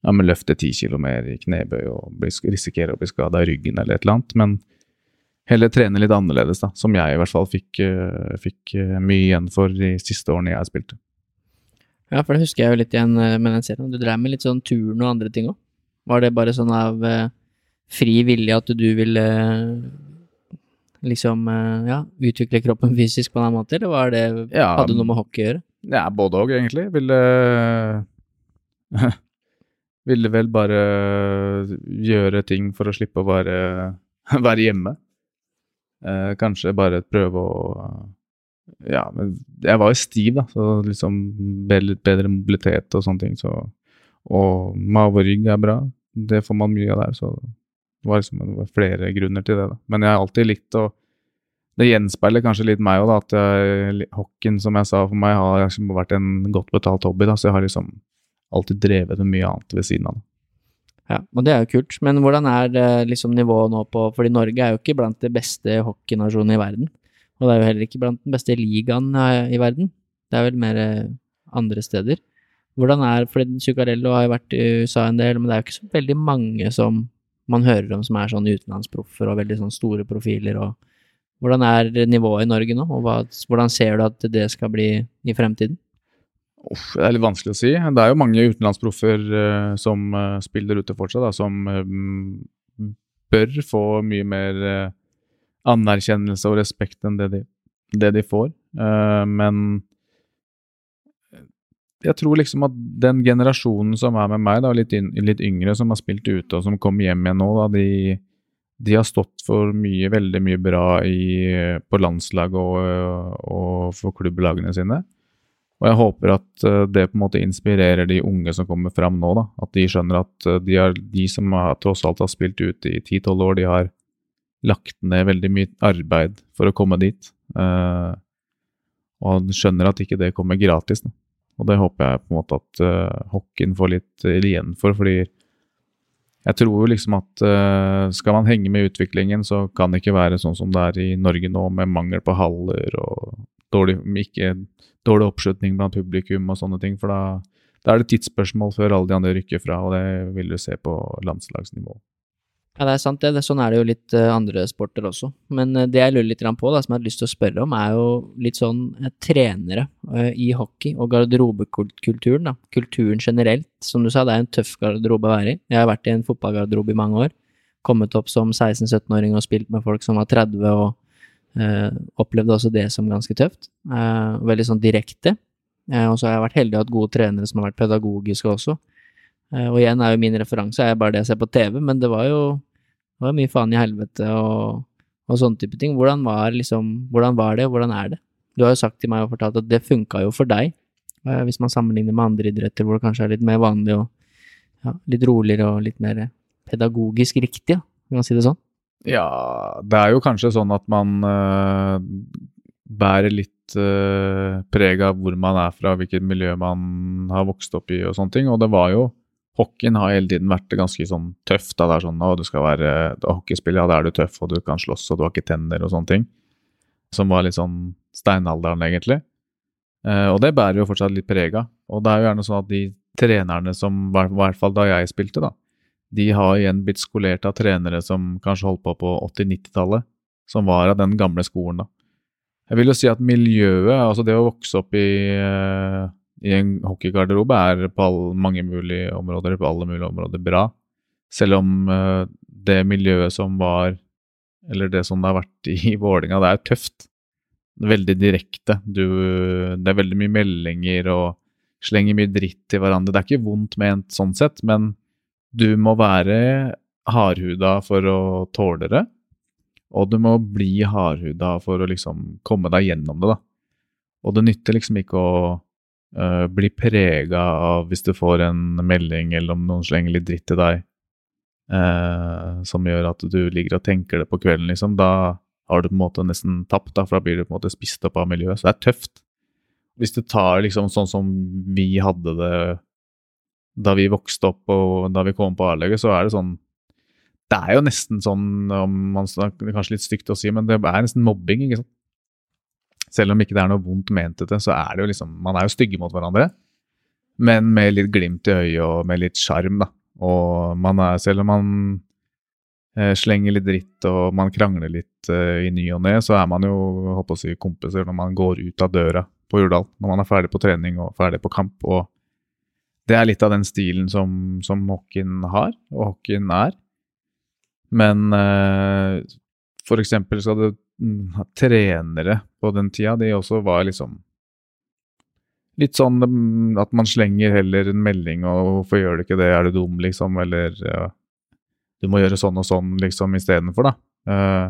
ja, men løfte 10 kilo mer i knebøy og risikere å bli skada i ryggen eller et eller annet, men heller trene litt annerledes, da, som jeg i hvert fall fikk, uh, fikk uh, mye igjen for de siste årene jeg spilte. Ja, for det husker jeg jo litt igjen eh, med den serien. Du drev med litt sånn turn og andre ting òg. Var det bare sånn av fri vilje at du ville liksom ja, utvikle kroppen fysisk på en annen måte, eller var det, ja, hadde noe med hockey å gjøre? Ja, både òg, egentlig. Ville Ville vel bare gjøre ting for å slippe å være, være hjemme. kanskje bare prøve å ja, men jeg var jo stiv, da, så liksom litt bedre mobilitet og sånne ting. Så, og mage og rygg er bra. Det får man mye av der, så det var liksom det var flere grunner til det. da. Men jeg har alltid likt å Det gjenspeiler kanskje litt meg òg. At jeg, hockeyen, som jeg sa, for meg har liksom vært en godt betalt hobby, da. Så jeg har liksom alltid drevet med mye annet ved siden av. det. Ja, og det er jo kult. Men hvordan er liksom nivået nå på Fordi Norge er jo ikke blant de beste hockeynasjonene i verden. Og det er jo heller ikke blant den beste ligaen i verden. Det er vel mer eh, andre steder. Hvordan er fordi Zuccarello har jo vært i USA en del, men det er jo ikke så veldig mange som man hører om som er sånn utenlandsproffer og veldig sånn store profiler. og Hvordan er nivået i Norge nå, og hva, hvordan ser du at det skal bli i fremtiden? Uff, det er litt vanskelig å si. Det er jo mange utenlandsproffer uh, som uh, spiller ute fortsatt, da, som um, bør få mye mer anerkjennelse og respekt enn det de, det de får. men jeg tror liksom at den generasjonen som er med meg, da, litt, litt yngre, som har spilt ute og som kommer hjem igjen nå, da, de, de har stått for mye, veldig mye bra i, på landslag og, og, for klubblagene sine. Og jeg håper at eh, det på en måte inspirerer de unge som kommer fram nå. da, At de skjønner at eh, de, er, de som har, tross alt har spilt ute i 10-12 år, de har lagt ned veldig mye arbeid for å komme dit. Uh, og skjønner at ikke det kommer gratis. Da. Og det håper jeg på en måte at uh, hockeyen får litt igjen for, fordi jeg tror jo liksom at uh, skal man henge med utviklingen, så kan det ikke være sånn som det er i Norge nå, med mangel på haller og dårlig, ikke, dårlig oppslutning blant publikum og sånne ting. For da, da er det tidsspørsmål før alle de andre rykker fra, og det vil du se på landslagsnivå. Ja, det er sant det. Sånn er det jo litt uh, andre sporter også. Men uh, det jeg lurer litt på, da, som jeg har lyst til å spørre om, er jo litt sånn uh, trenere i hockey og garderobekulturen. da. Kulturen generelt. Som du sa, det er en tøff garderobe å være i. Jeg har vært i en fotballgarderobe i mange år. Kommet opp som 16-17-åring og spilt med folk som var 30, og opplevde også det som ganske tøft. veldig sånn direkte. og så har jeg vært heldig og hatt gode trenere som har vært pedagogiske også. og igjen er jo min referanse er bare det jeg ser på TV, men det var jo det var mye faen i helvete og, og sånne type ting. Hvordan var, liksom, hvordan var det, og hvordan er det? Du har jo sagt til meg og fortalt at det funka jo for deg, eh, hvis man sammenligner med andre idretter hvor det kanskje er litt mer vanlig og ja, litt roligere og litt mer pedagogisk riktig, ja. kan man si det sånn? Ja, det er jo kanskje sånn at man uh, bærer litt uh, preg av hvor man er fra, hvilket miljø man har vokst opp i og sånne ting. Og det var jo Hockeyen har hele tiden vært ganske sånn tøff. Da. Det er sånn, å, du skal være hockeyspiller, ja, da er du tøff, og du kan slåss, og du har ikke tenner og sånne ting. Som var litt sånn steinalderen, egentlig. Uh, og det bærer jo fortsatt litt preg av. Og det er jo gjerne sånn at de trenerne som, i hvert fall da jeg spilte, da, de har igjen blitt skolert av trenere som kanskje holdt på på 80-90-tallet, som var av den gamle skolen, da. Jeg vil jo si at miljøet, altså det å vokse opp i eh, i en hockeygarderobe er på alle, mange mulige områder, på alle mulige områder bra. Selv om uh, det miljøet som var, eller det som det har vært i Vålinga, det er tøft. Veldig direkte. Du, det er veldig mye meldinger og slenger mye dritt til hverandre. Det er ikke vondt ment sånn sett, men du må være hardhuda for å tåle det. Og du må bli hardhuda for å liksom komme deg gjennom det, da. Og det nytter liksom ikke å uh, bli prega av hvis du får en melding eller om noen slenger litt dritt til deg, uh, som gjør at du ligger og tenker det på kvelden, liksom, da har du på en måte nesten tapt, da, for da blir du på en måte spist opp av miljøet. Så det er tøft. Hvis du tar liksom sånn som vi hadde det da vi vokste opp og da vi kom på A-laget, så er det sånn Det er jo nesten sånn, om man snakker, kanskje litt stygt å si, men det er nesten mobbing, ikke sant. Selv om ikke det er noe vondt ment til så er det jo liksom Man er jo stygge mot hverandre, men med litt glimt i øyet og med litt sjarm, da. Og man er, selv om man eh, slenger litt dritt og man krangler litt eh, i ny og ne, så er man jo håper å si, kompiser når man går ut av døra på Jordal. Når man er ferdig på trening og ferdig på kamp. og det er litt av den stilen som, som hockeyen har, og hockeyen er. Men eh, for eksempel skal det trenere på den tida, de også var liksom Litt sånn mm, at man slenger heller en melding og 'hvorfor gjør du ikke det, er du dum', liksom, eller ja, 'du må gjøre sånn og sånn', liksom, istedenfor, da. Uh,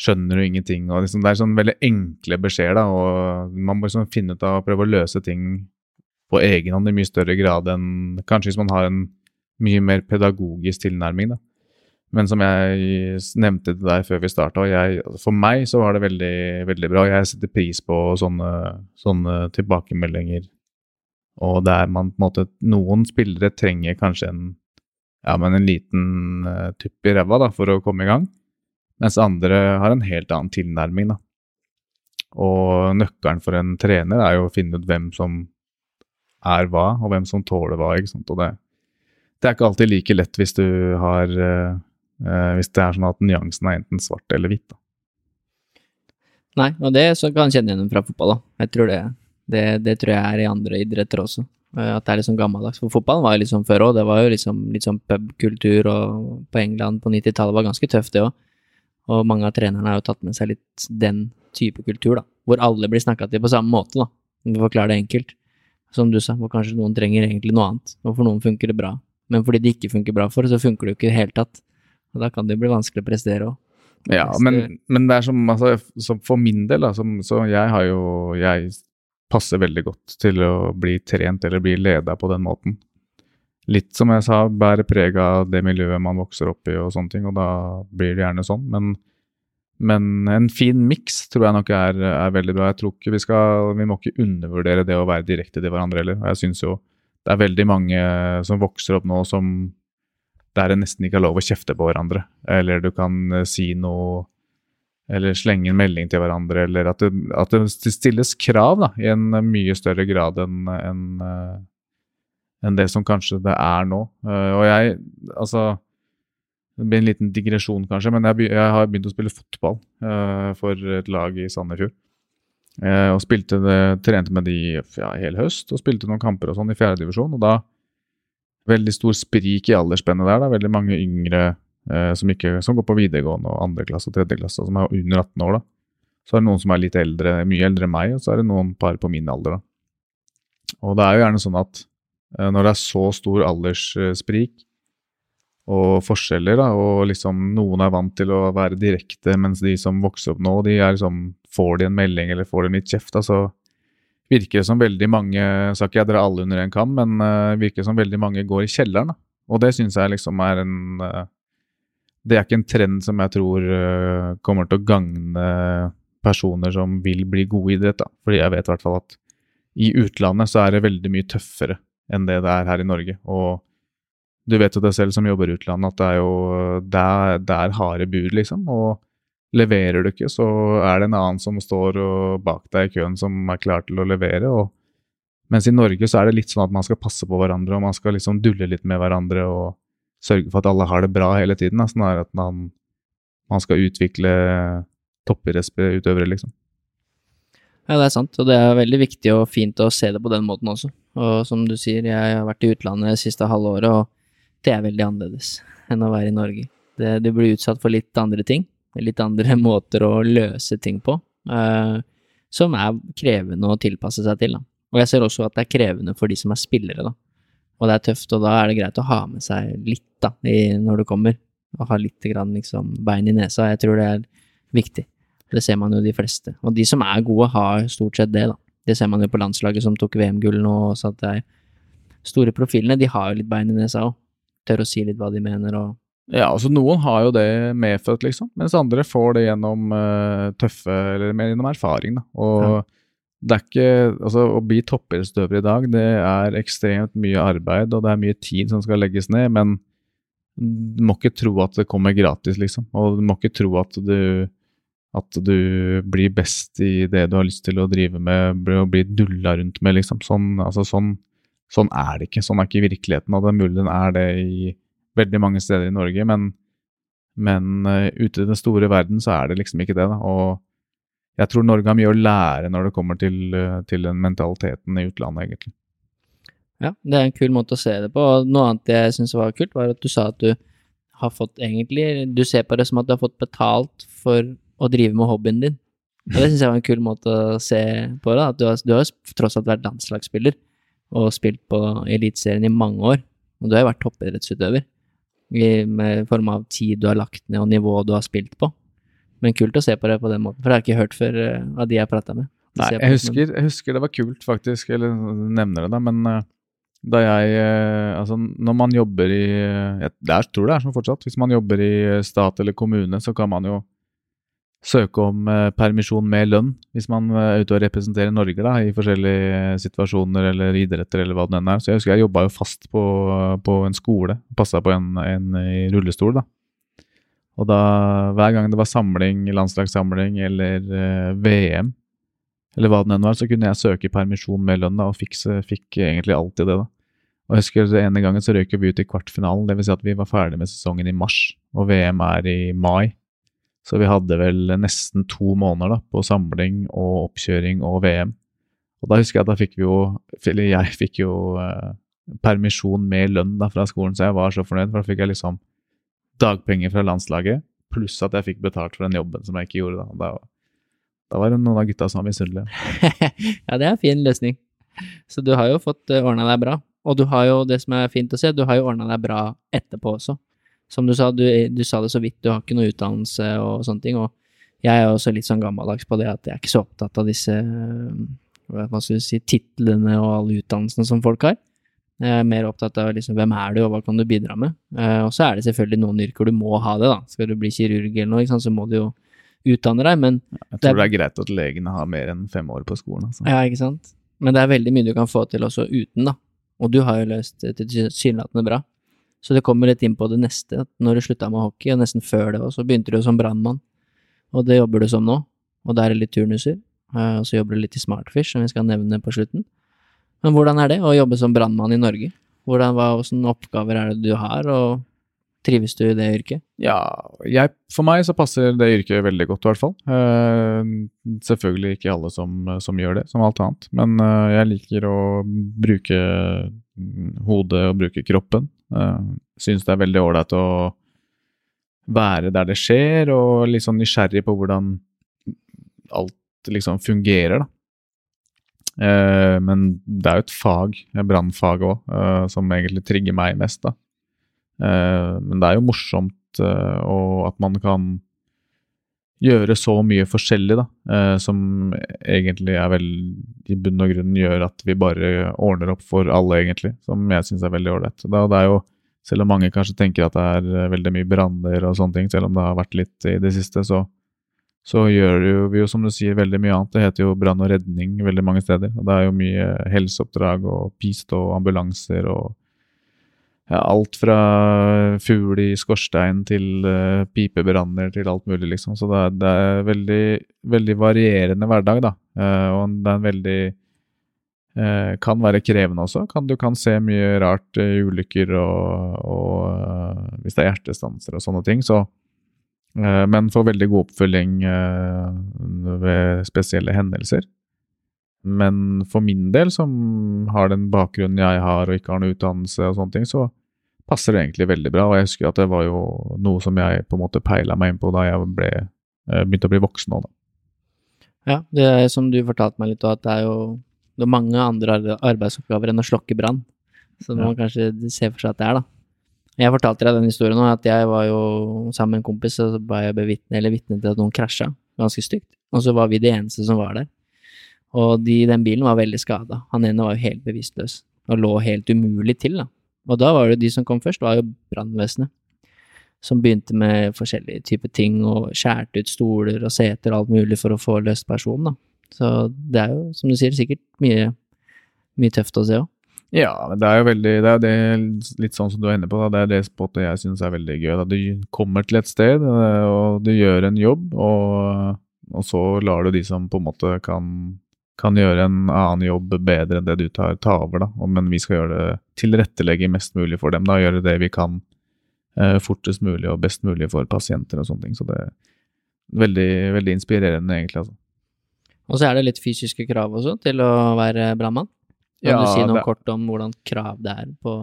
skjønner du ingenting? og liksom, Det er sånn veldig enkle beskjeder, da, og man må liksom finne ut av å prøve å løse ting på egen hånd i mye større grad enn kanskje hvis man har en mye mer pedagogisk tilnærming, da. Men som jeg nevnte til deg før vi starta, for meg så var det veldig, veldig bra. Jeg setter pris på sånne, sånne tilbakemeldinger. Og der man på en måte Noen spillere trenger kanskje en, ja, men en liten uh, tupp i ræva for å komme i gang. Mens andre har en helt annen tilnærming. da. Og nøkkelen for en trener er jo å finne ut hvem som er hva, og hvem som tåler hva. ikke sant? Og det, det er ikke alltid like lett hvis du har uh, Uh, hvis det er sånn at nyansen er enten svart eller hvitt. Da. Nei, og det så kan jeg kjenne igjen fra fotball. da. Jeg tror det, Det, det tror jeg er i andre idretter også. Eh, At det er liksom gammeldags. For fotballen var jo liksom før òg. Det var jo liksom litt sånn pubkultur, og på England på 90-tallet var ganske tøft, det òg. Og mange av trenerne har jo tatt med seg litt den type kultur, da. Hvor alle blir snakka til på samme måte, da. Om du forklarer det enkelt. Som du sa, hvor kanskje noen trenger egentlig noe annet, og for noen funker det bra. Men fordi det ikke funker bra for, så funker det jo ikke i det hele tatt. Og da kan det jo bli vanskelig å prestere òg. Ja, men, men det er som, altså, som for min del, da, som, så jeg har jo Jeg passer veldig godt til å bli trent eller bli leda på den måten. Litt som jeg sa, bærer preg av det miljøet man vokser opp i og sånne ting, og da blir det gjerne sånn. Men, men en fin miks tror jeg nok er, er, veldig bra. Jeg tror ikke vi skal Vi må ikke undervurdere det å være direkte til hverandre heller. Jeg syns jo det er veldig mange som vokser opp nå som der det nesten ikke er lov å kjefte på hverandre. Eller du kan eh, si noe Eller slenge en melding til hverandre. Eller at det, at det stilles krav da, i en mye større grad enn en, en det som kanskje det er nå. Eh, og jeg Altså det blir en liten digresjon, kanskje, men jeg, jeg har begynt å spille fotball uh, for et lag i Sandefjord. Uh, og spilte det, trente med de ja, hele høst og spilte noen kamper og sånn i fjerdedivisjon. Og da veldig stor sprik i aldersspennet der. Da. Veldig mange yngre uh, som, ikke, som, går på videregående og andre klasse og tredje klasse, som er under 18 år. da. Så er det noen som er litt eldre, mye eldre enn meg, og så er det noen par på min alder. da. Og det er jo gjerne sånn at eh, når det er så stor alderssprik og forskjeller, da, og liksom noen er vant til å være direkte, mens de som vokser opp nå, de er liksom Får de en melding eller får de litt kjeft, da, så virker det som veldig mange Sa ikke jeg dere alle under en kam, men uh, virker det som veldig mange går i kjelleren. Da. Og det syns jeg liksom er en uh, Det er ikke en trend som jeg tror uh, kommer til å gagne personer som vil bli gode i idrett. Da. Fordi jeg vet i hvert fall at i utlandet så er det veldig mye tøffere enn det det er her i Norge. Og du vet jo det selv som jobber i utlandet, at det er jo der, der er harde bud, liksom. og Leverer du ikke, så er det en annen som står bak deg i køen som er klar til å levere. og mens i Norge så er det litt sånn at man skal passe på hverandre, og man skal liksom dulle litt med hverandre og sørge for at alle har det bra hele tiden. Da. Sånn at man, man skal utvikle toppidrettsutøvere, liksom. Ja, det er sant, og det er veldig viktig og fint å se det på den måten også. Og som du sier, jeg har vært i utlandet det siste halve året, og det er veldig annerledes enn å være i Norge. Det, du blir utsatt for litt andre ting, litt andre måter å løse ting på, uh, som er krevende å tilpasse seg til. Da. Og jeg ser også at det er krevende for de som er spillere, da. Og det er tøft, og da er det greit å ha med seg litt da, i, når du kommer. Og ha litt grann, liksom, bein i nesa. Jeg tror det er viktig. Det ser man jo de fleste. Og de som er gode, har stort sett det, da. Det ser man jo på landslaget som tok VM-gull nå, også at det store profilene. De har jo litt bein i nesa òg. Tør å si litt hva de mener og ja, altså noen har jo det medfødt, liksom, mens andre får det gjennom uh, tøffe Eller mer gjennom erfaring, da. Og ja. det er ikke Altså, å bli toppidrettsutøver i dag, det er ekstremt mye arbeid, og det er mye tid som skal legges ned, men du må ikke tro at det kommer gratis, liksom. Og du må ikke tro at du at du blir best i det du har lyst til å drive med, og bli dulla rundt med, liksom. Sånn, altså, sånn, sånn er det ikke. Sånn er ikke virkeligheten, og det er mulig den er det i veldig mange steder i Norge, men, men uh, ute i den store verden så er det liksom ikke det. da, og jeg tror Norge har mye å lære når det kommer til, uh, til den mentaliteten i utlandet, egentlig. Ja, det er en kul måte å se det på. og Noe annet jeg syns var kult, var at du sa at du har fått egentlig Du ser på det som at du har fått betalt for å drive med hobbyen din. Og det syns jeg var en kul måte å se på det. At du har, du har tross alt vært landslagsspiller og spilt på Eliteserien i mange år. Og du har jo vært toppidrettsutøver i med form av tid du har lagt ned og nivå du har spilt på. Men kult å se på det på den måten, for det har jeg ikke hørt før uh, av de jeg har prata med. Nei, jeg husker, jeg husker, det var kult, faktisk, eller nevner det, da, men uh, da jeg uh, Altså, når man jobber i jeg tror det er sånn fortsatt. Hvis man jobber i stat eller kommune, så kan man jo søke om eh, permisjon med lønn hvis man eh, er ute og representerer Norge da, i forskjellige situasjoner eller idretter eller hva det enn er. Så jeg husker jeg jobba jo fast på, på en skole, passa på en, en, i rullestol. da. Og da, hver gang det var samling, landslagssamling eller eh, VM, eller hva det enn var, så kunne jeg søke permisjon med lønn da, og fikk, fikk egentlig alltid det. da. Og jeg husker det ene gangen så røyk vi ut i kvartfinalen, dvs. Si at vi var ferdig med sesongen i mars, og VM er i mai. Så vi hadde vel nesten to måneder da, på samling og oppkjøring og VM. Og da husker jeg at da fikk vi jo Eller jeg fikk jo eh, permisjon med lønn da fra skolen, så jeg var så fornøyd, for da fikk jeg liksom dagpenger fra landslaget, pluss at jeg fikk betalt for den jobben som jeg ikke gjorde da. Da, da var det noen av gutta som var misunnelige. ja, det er en fin løsning. Så du har jo fått uh, ordna deg bra. Og du har jo det som er fint å se, du har jo ordna deg bra etterpå også. Som du sa, du, du, sa det så vidt, du har ikke noe utdannelse og sånne ting. Og jeg er også litt sånn gammeldags på det at jeg er ikke så opptatt av disse hva skal du si, titlene og alle utdannelsene som folk har. Jeg er mer opptatt av liksom, hvem er du, og hva kan du bidra med. Uh, og så er det selvfølgelig noen yrker du må ha det, da. Skal du bli kirurg eller noe, så må du jo utdanne deg, men Jeg tror det er, det er greit at legene har mer enn fem år på skolen. Altså. Ja, ikke sant. Men det er veldig mye du kan få til også uten, da. Og du har jo løst det tilsynelatende bra. Så det kommer litt inn på det neste. Når du slutta med hockey, og nesten før det òg, så begynte du som brannmann. Og det jobber du som nå. Og der er det litt turnuser. Eh, og så jobber du litt i Smartfish, som vi skal nevne på slutten. Men hvordan er det å jobbe som brannmann i Norge? Hvordan, hva, hvordan oppgaver er det du har, og trives du i det yrket? Ja, jeg, for meg så passer det yrket veldig godt, i hvert fall. Uh, selvfølgelig ikke alle som, som, gjør det, som alt annet. Men uh, jeg liker å bruke hodet og bruke kroppen. Uh, Syns det er veldig ålreit å være der det skjer, og litt sånn nysgjerrig på hvordan alt liksom fungerer, da. Eh, men det er jo et fag, brannfag òg, eh, som egentlig trigger meg mest, da. Eh, men det er jo morsomt eh, og at man kan gjøre så mye forskjellig, da, eh, som egentlig er vel i bunn og grunn gjør at vi bare ordner opp for alle, egentlig, som jeg syns er veldig ålreit. Jo selv om mange kanskje tenker at det er veldig mye branner og sånne ting, selv om det har vært litt i det siste, så så gjør vi jo, som du sier, veldig mye annet. Det heter jo brann og redning veldig mange steder. Og det er jo mye helseoppdrag og bistå ambulanser og alt fra fugl i skorstein til uh, pipebranner til alt mulig, liksom. Så det er, det er veldig, veldig varierende hverdag, da. Uh, og det er en veldig uh, Kan være krevende også. Kan, du kan se mye rart i ulykker og, og hvis det er hjertestanser og sånne ting. Så men får veldig god oppfølging ved spesielle hendelser. Men for min del, som har den bakgrunnen jeg har og ikke har noen utdannelse og sånne ting, så passer det egentlig veldig bra. Og jeg husker at det var jo noe som jeg på en måte peila meg inn på da jeg ble, eh, begynte å bli voksen òg, da. Ja, det er som du fortalte meg litt, at det er jo det er mange andre arbeidsoppgaver enn å slokke brann. Som ja. man kanskje ser for seg at det er, da. Jeg fortalte deg den historien nå, at jeg var jo sammen med en kompis, og så var jeg bevitne, eller vitne til at noen krasja ganske stygt. Og så var vi de eneste som var der. Og de i den bilen var veldig skada. Han ene var jo helt bevisstløs og lå helt umulig til, da. Og da var det de som kom først, var jo brannvesenet. Som begynte med forskjellige typer ting og skjærte ut stoler og seter og alt mulig for å få løst personen, da. Så det er jo, som du sier, sikkert mye, mye tøft å se òg. Ja, det er jo veldig Det er det, litt sånn som du er inne på, da. Det er det spotet jeg syns er veldig gøy. Da. Du kommer til et sted, eh, og du gjør en jobb, og, og så lar du de som på en måte kan, kan gjøre en annen jobb bedre enn det du tar, ta over, da. Men vi skal gjøre det tilrettelegge mest mulig for dem, da. Gjøre det vi kan eh, fortest mulig og best mulig for pasienter og sånne ting. Så det er veldig, veldig inspirerende, egentlig, altså. Og så er det litt fysiske krav også til å være brannmann? Kan ja, du si noe det, kort om hvordan krav det er på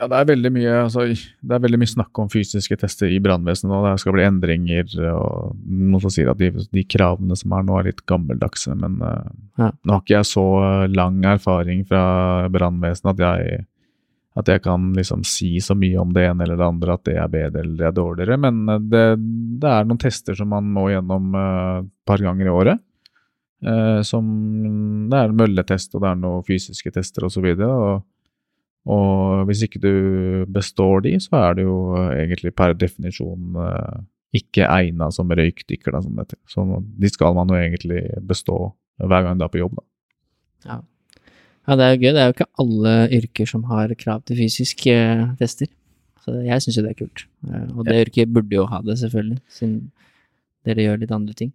Ja, det er mye altså, det er veldig mye snakk om fysiske tester i brannvesenet nå. Det skal bli endringer, og noen som sier at de, de, kravene som er nå, er litt gammeldagse. Men uh, ja. nå har ikke jeg så lang erfaring fra brannvesenet at jeg at jeg kan liksom si så mye om det ene eller det andre, at det er bedre eller det er dårligere. Men eh, det, det er noen tester som man må gjennom et uh, par ganger i året. Uh, som Det er en mølletest, og det er noen fysiske tester osv. Og, så videre, og, og hvis ikke du består de, så er det jo egentlig per definisjon eh, ikke egna som røykdykker. Da, heter. Så de skal man jo egentlig bestå hver gang du er på jobb. Da. Ja. ja, det er jo gøy. Det er jo ikke alle yrker som har krav til fysiske tester. Så jeg syns jo det er kult. Eh, og det ja. yrket burde jo ha det, selvfølgelig, siden dere gjør litt andre ting.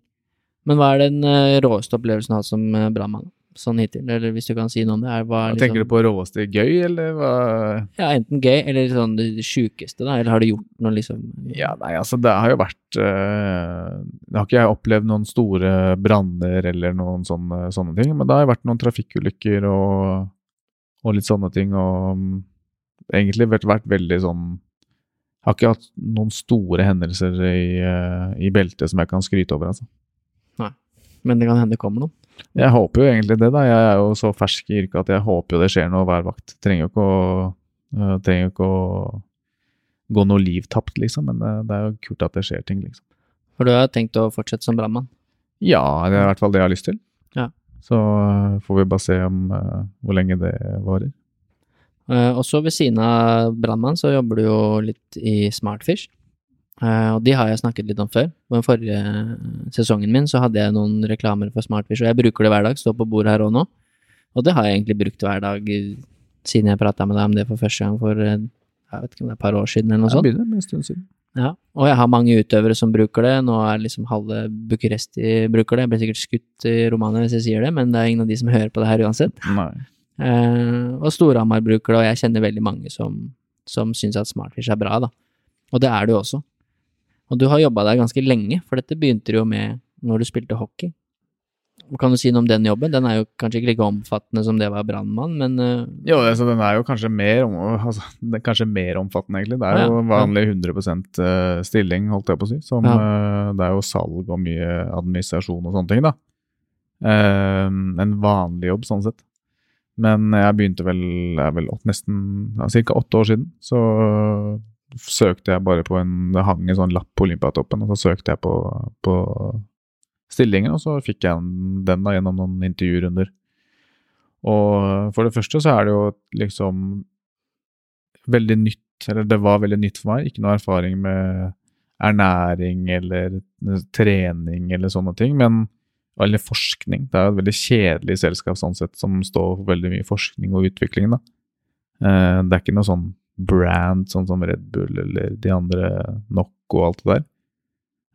Men hva er den råeste opplevelsen du har hatt som brannmann? Sånn hittil? Eller hvis du kan si noe om det? Er, hva, er Tenker du liksom, på råeste gøy, eller hva? ja, enten gøy eller sånn det sjukeste, da? Eller har du gjort noe liksom Ja, nei, altså det har jo vært øh, Det har ikke jeg opplevd noen store branner eller noen sånne, sånne ting, men det har vært noen trafikkulykker og, og litt sånne ting, og mm, egentlig vært, vært veldig sånn jeg Har ikke hatt noen store hendelser i, eh, i beltet som jeg kan skryte over, altså. Nei, Men det kan hende det kommer noe. Jeg håper jo egentlig det, da. Jeg er jo så fersk i yrket at jeg håper jo det skjer noe hver vakt. Trenger jo ikke å, uh, trenger jo ikke å gå noe liv tapt, liksom, men det, det er jo kult at det skjer ting, liksom. For du har tenkt å fortsette som brannmann? Ja, det er i hvert fall det jeg har lyst til. Ja. Så uh, får vi bare se om uh, hvor lenge det varer. Eh, og så ved siden av brannmann så jobber du jo litt i Smartfish. Eh, og de har jeg snakket litt om før. På den forrige sesongen min så hadde jeg noen reklamer for Smartfish, og jeg bruker det hver dag, står på bordet her òg nå. Og det har jeg egentlig brukt hver dag eh, siden jeg prata med deg om det for første gang for eh, jeg vet ikke om det er et par år siden eller noe sånt. begynner med en stund siden. Ja, og jeg har mange utøvere som bruker det. Nå er liksom halve Bucuresti bruker det. Jeg blir sikkert skutt i Romania hvis jeg sier det, men det er ingen av de som hører på det her uansett. Nei. Uh, og Storhamar bruker det, og jeg kjenner veldig mange som, som syns at Smartfish er bra, da. Og det er det jo også. Og du har jobba der ganske lenge, for dette begynte du jo med når du spilte hockey. Kan du si noe om den jobben? Den er jo kanskje ikke like omfattende som det var brannmann, men eh, Jo, altså, den er jo kanskje mer, om, altså, kanskje mer omfattende, egentlig. Det er jo ja. vanlig 100% øh, stilling, holdt jeg på å si. Som, øh, det er jo salg og mye administrasjon og sånne ting, da. Eh, en vanlig jobb, sånn sett. Men jeg begynte vel, Jeg er vel nesten ja, ca. åtte år siden. Så søkte jeg bare på en Det hang en sånn lapp på Olympiatoppen, og så søkte jeg på, på stillingen, og så fikk jeg den da gjennom noen intervjurunder. Og for det første så er det jo liksom veldig nytt, eller det var veldig nytt for meg. Ikke noe erfaring med ernæring eller trening eller sånne ting, men eller forskning. Det er jo et veldig kjedelig selskap sånn sett, som står for veldig mye forskning og utvikling. da. Eh, Det er ikke noe sånn brand, sånn som Red Bull eller de andre Nok og alt det der.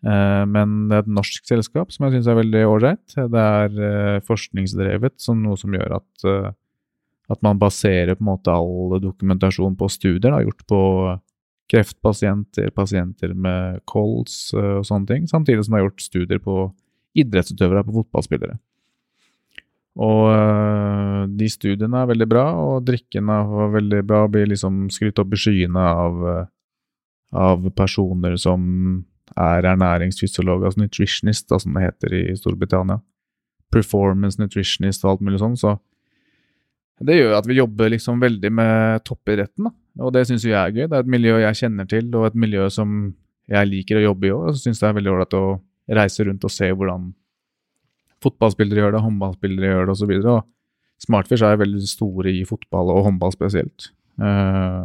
Eh, Men det er et norsk selskap som jeg syns er veldig ålreit. Det er eh, forskningsdrevet, som noe som gjør at, eh, at man baserer på en måte all dokumentasjon på studier da, gjort på kreftpasienter, pasienter med kols og sånne ting, samtidig som det er gjort studier på idrettsutøvere, på fotballspillere. Og øh, de studiene er veldig bra, og drikken er veldig bra, blir liksom skrytt opp i skyene av, øh, av personer som er ernæringsfysiolog, altså nutritionist, da, som det heter i Storbritannia. Performance nutritionist og alt mulig sånn, så det gjør at vi jobber liksom veldig med toppidretten, da. Og det syns jeg er gøy. Det er et miljø jeg kjenner til, og et miljø som jeg liker å jobbe i òg. Så syns jeg det er veldig ålreit å reise rundt og se hvordan fotballspillere gjør det, håndballspillere gjør det osv. Smartfish er veldig store i fotball og håndball spesielt. Uh,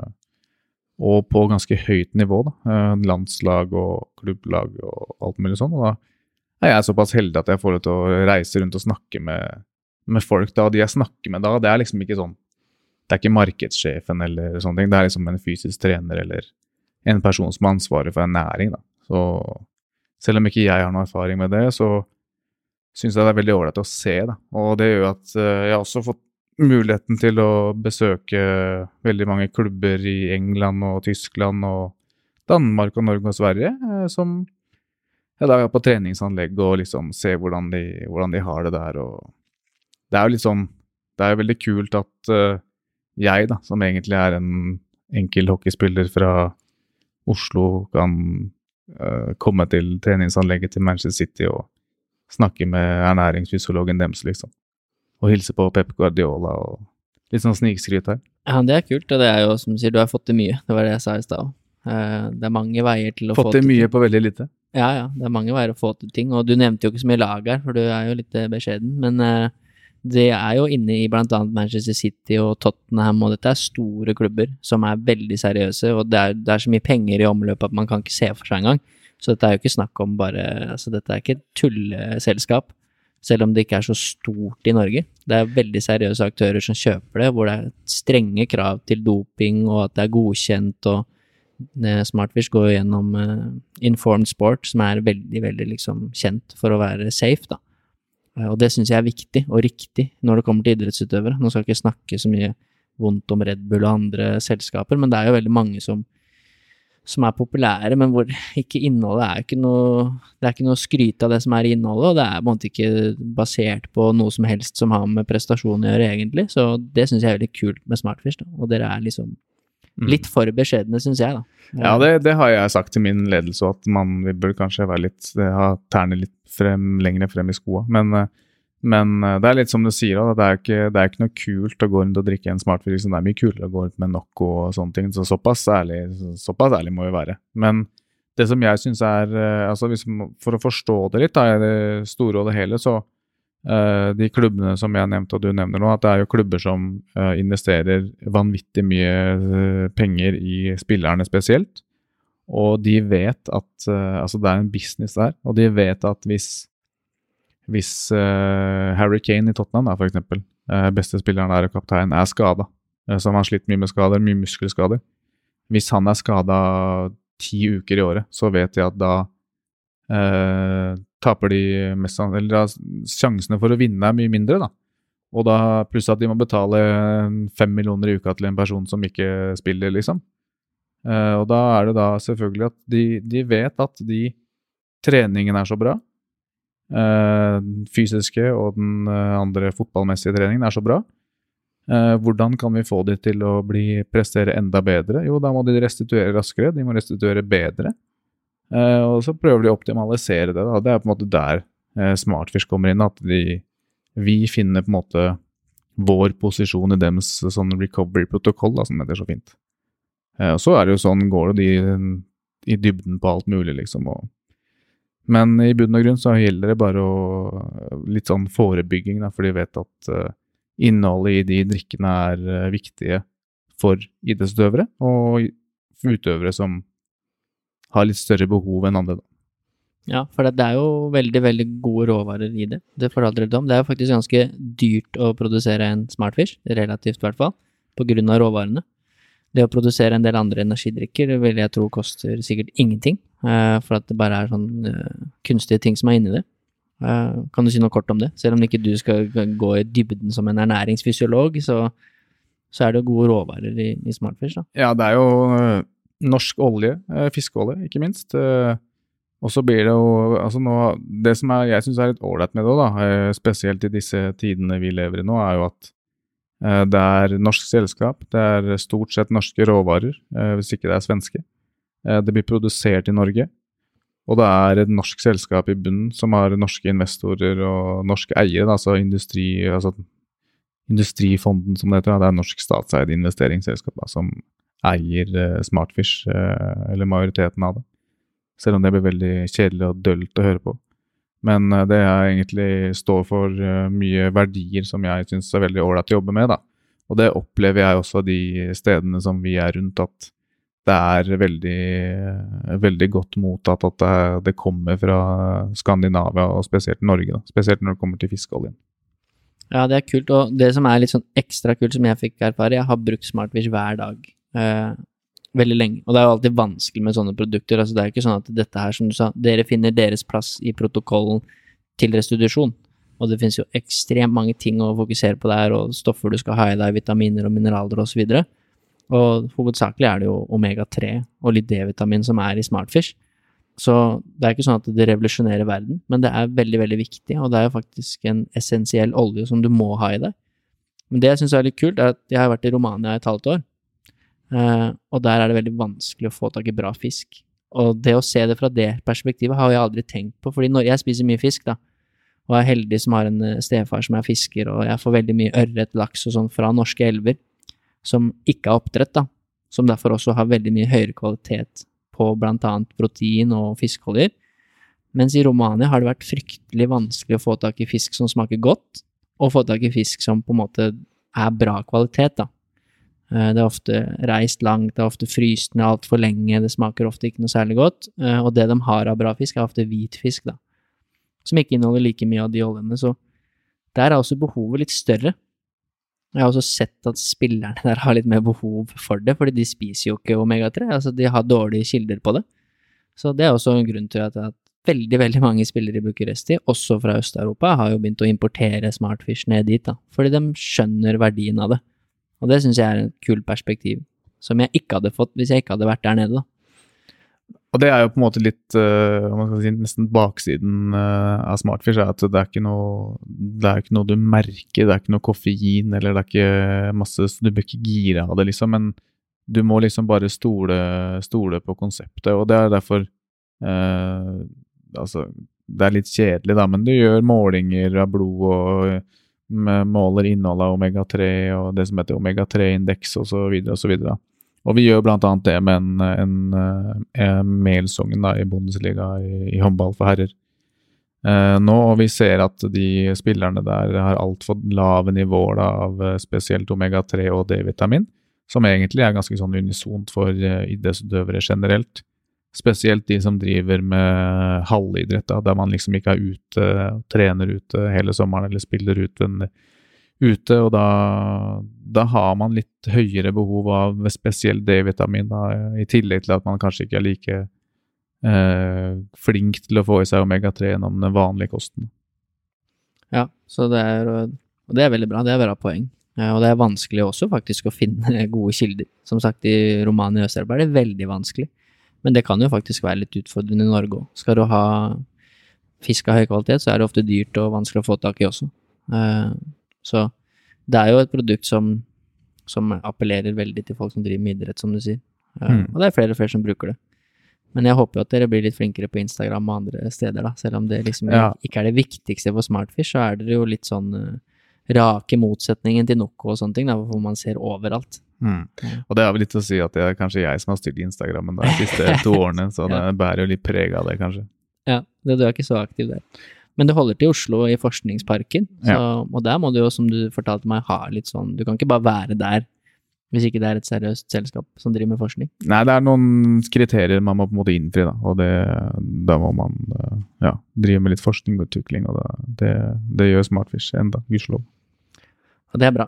og på ganske høyt nivå, da. Eh, landslag og klubblag og alt mulig sånn. Og da er jeg såpass heldig at jeg får lov til å reise rundt og snakke med, med folk. da, De jeg snakker med da, det er liksom ikke sånn Det er ikke markedssjefen eller sånne ting. Det er liksom en fysisk trener eller en person som har ansvaret for en næring. da. Så selv om ikke jeg har noe erfaring med det, så syns jeg det er veldig ålreit å se. Da. Og det gjør at eh, jeg har også fått muligheten til å besøke veldig mange klubber i England og Tyskland og Danmark og Norge og Sverige, eh, som jeg da er på treningsanlegg og liksom ser hvordan de, hvordan de har det der. Og det er jo sånn Det er jo veldig kult at eh, jeg, da, som egentlig er en enkel hockeyspiller fra Oslo, kan eh, komme til treningsanlegget til Manchester City og snakke med ernæringsfysiologen deres, liksom. Og hilse på Pep Guardiola og litt sånn snikskryt her. Ja, det er kult, og det er jo som du sier, du har fått til mye. Det var det jeg sa i stad òg. Det er mange veier til å få til Fått til mye på veldig lite. Ja, ja, det er mange veier å få til ting, og du nevnte jo ikke så mye lag her, for du er jo litt eh, beskjeden, men eh, det er jo inne i annet Manchester City og Tottenham, og dette er store klubber som er veldig seriøse, og det er, det er så mye penger i omløpet at man kan ikke se for seg engang. Så dette er jo ikke snakk om bare Altså, dette er ikke et tulleselskap, selv om det ikke er så stort i Norge. Det er veldig seriøse aktører som kjøper det, hvor det er strenge krav til doping, og at det er godkjent, og eh, Smartfish går gjennom uh, Informed Sport, som er veldig, veldig liksom kjent for å være safe, da. Eh, Og det syns jeg er viktig og riktig når det kommer til idrettsutøvere. Nå skal jeg ikke snakke så mye vondt om Red Bull og andre selskaper, men det er jo veldig mange som, som er populære, men hvor ikke innholdet er ikke noe Det er ikke noe å skryte av det som er innholdet, og det er på en måte ikke basert på noe som helst som har med prestasjon å gjøre, egentlig. Så det syns jeg er veldig kult med Smartfish, da. Og dere er liksom Mm. litt for beskjedne, syns jeg, da. Ja, det, det har jeg sagt til min ledelse, at man vi bør kanskje være litt, ha tærne litt frem, lenger frem i skoa. Men, eh, men eh, det er litt som du sier, det er ikke, det er ikke noe kult å gå rundt og drikke en smartfri. Liksom. Det er mye kulere å gå rundt med Nocco og sånne ting. Så såpass ærlig, såpass ærlig må vi være. Men det som jeg syns er eh, altså hvis, For å forstå det litt, da, i det store og det hele, så uh, de klubbene som jeg nevnte og du nevner nå, at det er jo klubber som uh, investerer vanvittig mye uh, penger i spillerne spesielt. Og de vet at Altså, det er en business der, og de vet at hvis hvis uh, Harry Kane i Tottenham, da, for eksempel, eh, beste spilleren der og kaptein, er skada, som har slitt mye med skader, mye muskelskader Hvis han er skada ti uker i året, så vet de at da uh, taper de mest Eller da, sjansene for å vinne er mye mindre, da. Og da pluss at de må betale fem millioner i uka til en person som ikke spiller, liksom. Eh, og da er det da selvfølgelig at de, de vet at de Treningen er så bra. Eh, den fysiske og den eh, andre fotballmessige treningen er så bra. Eh, hvordan kan vi få de til å bli, prestere enda bedre? Jo, da må de restituere raskere, de må restituere bedre. Og så prøver de å optimalisere det. Da. Det er på en måte der Smartfish kommer inn. At de, vi finner på en måte vår posisjon i deres sånn recovery-protokoll, som heter så fint. Og så er det jo sånn, går det de i dybden på alt mulig, liksom. Og, men i bunn og grunn så gjelder det bare å litt sånn forebygging, da, for de vet at eh, innholdet i de drikkene er eh, viktige for idrettsutøvere og utøvere som har litt større behov enn andre. Da. Ja, for det, er jo veldig, veldig gode råvarer i det. Det fortalte dere om. Det er jo faktisk ganske dyrt å produsere en Smartfish, relativt i hvert fall, på grunn av råvarene. Det å produsere en del andre energidrikker vil jeg tro koster sikkert ingenting, eh, for at det bare er sånn eh, kunstige ting som er inni det. Eh, kan du si noe kort om det? Selv om ikke du skal gå i dybden som en ernæringsfysiolog, så, så er det gode råvarer i, i Smartfish, da. Ja, det er jo norsk olje, fiskeolje, ikke minst. og så blir det jo altså nå, Det som er, jeg syns er litt ålreit med det, da, spesielt i disse tidene vi lever i nå, er jo at det er norsk selskap. Det er stort sett norske råvarer, øh, hvis ikke det er svenske. Eh, det blir produsert i Norge. Og det er et norsk selskap i bunnen som har norske investorer og norske eiere, altså industri, altså Industrifonden, som det heter. Det er norsk statseid investeringsselskap da, som eier eh, Smartfish, eh, eller majoriteten av det. Selv om det blir veldig kjedelig og dølt å høre på. Men eh, det jeg egentlig står for eh, mye verdier som jeg syns er veldig ålreit å jobbe med. da. Og det opplever jeg også de stedene som vi er rundt, at det er veldig, veldig godt mottatt at det, kommer fra Skandinavia, og spesielt Norge. da. Spesielt når det kommer til fiskeoljen. Ja, det er kult, og det som er litt sånn ekstra kult som jeg fikk erfare, jeg har brukt Smartfish hver dag eh, veldig lenge, og det er jo alltid vanskelig med sånne produkter, altså det er jo ikke sånn at dette her, som du sa, dere finner deres plass i protokollen til restitusjon, og det finnes jo ekstremt mange ting å fokusere på der, og stoffer du skal ha i deg, vitaminer og mineraler og så og hovedsakelig er det jo omega-3 og litt D-vitamin som er i Smartfish, så det er ikke sånn at det revolusjonerer verden, men det er veldig, veldig viktig, og det er jo faktisk en essensiell olje som du må ha i deg. Men det jeg syns er litt kult, er at jeg har vært i Romania i et halvt år, og der er det veldig vanskelig å få tak i bra fisk. Og det å se det fra det perspektivet har jeg aldri tenkt på, fordi når jeg spiser mye fisk, da, og er heldig som har en eh, stefar som er fisker, og jeg får veldig mye ørret, laks og sånn fra norske elver, som ikke er oppdrett, da, som derfor også har veldig mye høyere kvalitet på blant annet protein og fiskeoljer. Mens i Romania har det vært fryktelig vanskelig å få tak i fisk som smaker godt, og få tak i fisk som på en måte er bra kvalitet, da. Eh, Det er ofte reist langt, det er ofte fryst ned altfor lenge, det smaker ofte ikke noe særlig godt, eh, og det de har av bra fisk, er ofte hvit fisk, da, som ikke inneholder like mye av de oljene, så der er også behovet litt større. Jeg har også sett at spillerne der har litt mer behov for det, fordi de spiser jo ikke omega-3, altså de har dårlige kilder på det. Så det er også en grunn til at, at veldig, veldig mange spillere i Bucuresti, også fra Øst-Europa, har jo begynt å importere Smartfish ned dit, da. Fordi de skjønner verdien av det. Og det syns jeg er et kult perspektiv, som jeg ikke hadde fått hvis jeg ikke hadde vært der nede, da. Og det er jo på en måte litt uh, si, nesten baksiden uh, av Smartfish, er at det er, ikke noe, det er ikke noe du merker, det er ikke noe koffein, eller det er ikke masse Du bør ikke gire av det, liksom, men du må liksom bare stole, stole på konseptet, og det er derfor uh, Altså, det er litt kjedelig, da, men du gjør målinger av blod og måler innholdet av omega-3 og det som heter omega-3-indeks osv. osv. Og og vi gjør annet det med en, en, en Melsungen i Bundesliga i, i håndball for herrer. Eh, nå, og vi ser at de spillerne der har altfor lave nivåer da, av eh, spesielt omega-3 og D-vitamin, som egentlig er ganske sånn unisont for idrettsutøvere generelt. Spesielt de som driver med halvidrett, da, der man liksom ikke er ute, trener ute hele sommeren eller spiller ut en ute, og da, da, har man litt høyere behov av spesielt D-vitamin, i tillegg til at man kanskje ikke er like eh, flink til å få i seg omega-3 gjennom den vanlige kosten. Ja, så det er, og det er veldig bra, det er bra poeng. Og det er vanskelig også faktisk å finne gode kilder. Som sagt, i Romania og Øst-Europa er det veldig vanskelig. Men det kan jo faktisk være litt utfordrende i Norge òg. Skal du ha fisk av høy kvalitet, så er det ofte dyrt og vanskelig å få tak i også. Eh, så det er jo et produkt som, som appellerer veldig til folk som driver med idrett, som du sier. Mm. Og det er flere og flere som bruker det. Men jeg håper jo at dere blir litt flinkere på Instagram og andre steder, da. Selv om det liksom ja. ikke er det viktigste for Smartfish, så er dere jo litt sånn uh, rake motsetningen til Noco og sånne ting, da, hvor man ser overalt. Mm. Og det har vel litt å si at det er kanskje jeg som har styrt Instagrammen de siste to årene, så det bærer jo litt preg av det, kanskje. Ja, det, du er ikke så aktiv der. Men det holder til Oslo i Forskningsparken, så, ja. og der må du jo, som du fortalte meg, ha litt sånn Du kan ikke bare være der hvis ikke det er et seriøst selskap som driver med forskning. Nei, det er noen kriterier man må på en måte innfri, da. Og det, da må man ja, drive med litt forskning og utvikling, og det, det, gjør Smartfish enda, gudskjelov. Og det er bra.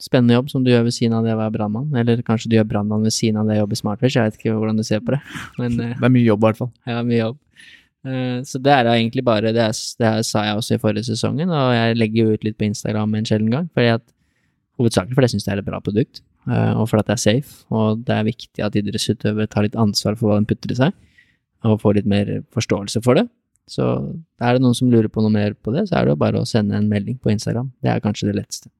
Spennende jobb som du gjør ved siden av det å være brannmann. Eller kanskje du gjør brannmann ved siden av det å jobbe i Smartfish, jeg vet ikke hvordan du ser på det. Men, det er mye jobb, i hvert fall. Ja, mye jobb. Eh, så det er egentlig bare det, det sa jeg også i forrige sesongen, og jeg legger jo ut litt på Instagram en sjelden gang. Fordi at, hovedsakelig fordi jeg syns det er et bra produkt, eh, og fordi det er safe. Og det er viktig at idrettsutøvere tar litt ansvar for hva de putter i seg, og får litt mer forståelse for det. Så er det noen som lurer på noe mer på det, så er det jo bare å sende en melding på Instagram. Det er kanskje det letteste.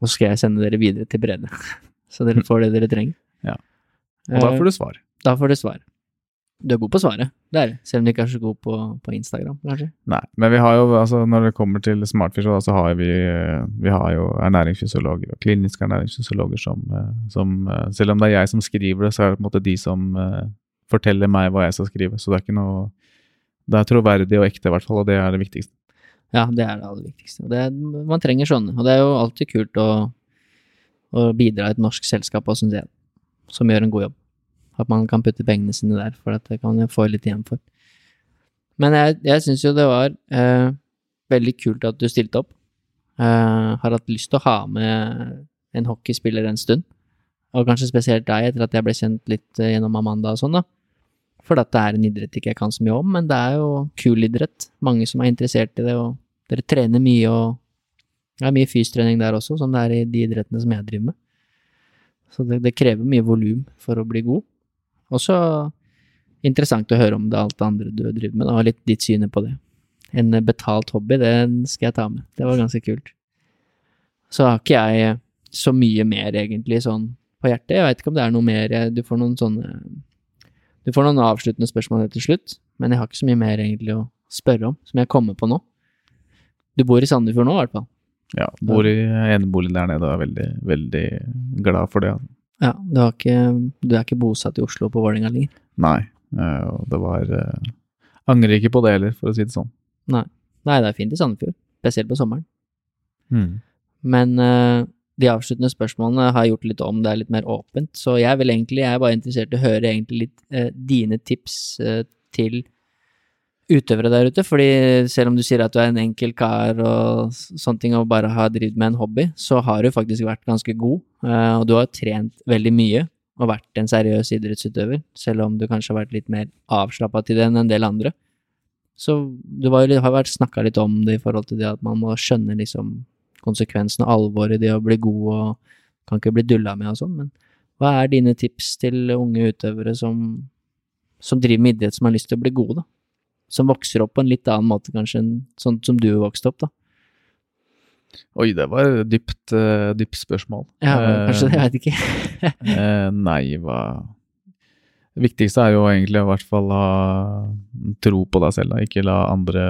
Og så skal jeg sende dere videre til Brede, så dere får det dere trenger. Ja. Og da får du svar. Da får du svar. Du er god på svaret, det er selv om du ikke er så god på, på, Instagram, kanskje? Nei, men vi har jo, altså når det kommer til Smartfish, så har vi, vi har jo ernæringsfysiologer og kliniske ernæringsfysiologer som, som, Selv om det er jeg som skriver det, så er det på en måte de som forteller meg hva jeg skal skrive. Så det er ikke noe Det er troverdig og ekte, i hvert fall, og det er det viktigste. Ja, det er det aller viktigste. Det man trenger sånne, og det er jo alltid kult å, å bidra i et norsk selskap også, som gjør en god jobb. At man kan putte pengene sine der, for at det kan man få litt igjen for. Men jeg, jeg syns jo det var eh, veldig kult at du stilte opp. Eh, har hatt lyst til å ha med en hockeyspiller en stund. Og kanskje spesielt deg, etter at jeg ble kjent litt eh, gjennom Amanda og sånn, da. For at det er en idrett ikke jeg kan så mye om, men det er jo kul idrett. Mange som er interessert i det, og dere trener mye, og det er mye fystrening der også, som det er i de idrettene som jeg driver med. Så det, det krever mye volum for å bli god. Også interessant å høre om det alt det andre du driver med, og litt ditt syne på det. En betalt hobby, det skal jeg ta med. Det var ganske kult. Så har ikke jeg så mye mer, egentlig, sånn på hjertet. Jeg veit ikke om det er noe mer Du får noen sånne Du får noen avsluttende spørsmål til slutt, men jeg har ikke så mye mer egentlig å spørre om, som jeg kommer på nå. Du bor i Sandefjord nå, i hvert fall. Ja, bor i enebolig der nede og er veldig, veldig glad for det. Ja, du, ikke, du, er ikke bosatt i Oslo på Vålerenga lenger? Nei, eh, og det var uh, Angrer ikke på det heller, for å si det sånn. Nei, Nei det er fint i Sandefjord, spesielt på sommeren. Mm. Men uh, de avsluttende spørsmålene har jeg gjort litt om, det er litt mer åpent, så jeg vil egentlig, jeg er bare interessert i å høre egentlig litt uh, dine tips til utøvere der ute, fordi selv om du sier at du er en enkel kar og sånne ting og bare har drevet med en hobby, så har du faktisk vært ganske god, eh, og du har trent veldig mye og vært en seriøs idrettsutøver, selv om du kanskje har vært litt mer avslappa til det enn en del andre. Så du var, har vært snakka litt om det i forhold til det at man må skjønne liksom konsekvensen og alvoret i det å bli god og kan ikke bli dulla med og sånn, men hva er dine tips til unge utøvere som, som driver med idrett, som har lyst til å bli gode, da? Som vokser opp på en litt annen måte kanskje enn sånn som du vokste opp, da? Oi, det var et dypt, uh, dypt spørsmål. Ja, kanskje det, jeg vet ikke. uh, nei, hva Det viktigste er jo egentlig å i hvert fall ha tro på deg selv, da. Ikke la andre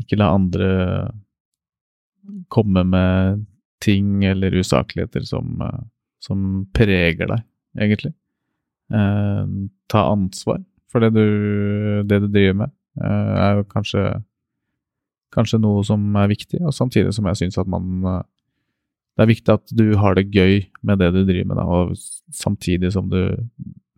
Ikke la andre komme med ting eller usakligheter som, uh, som preger deg, egentlig. ta ansvar for det du, det du driver med, er jo kanskje kanskje noe som er viktig, og samtidig som jeg syns at man eh, Det er viktig at du har det gøy med det du driver med, da, og samtidig som du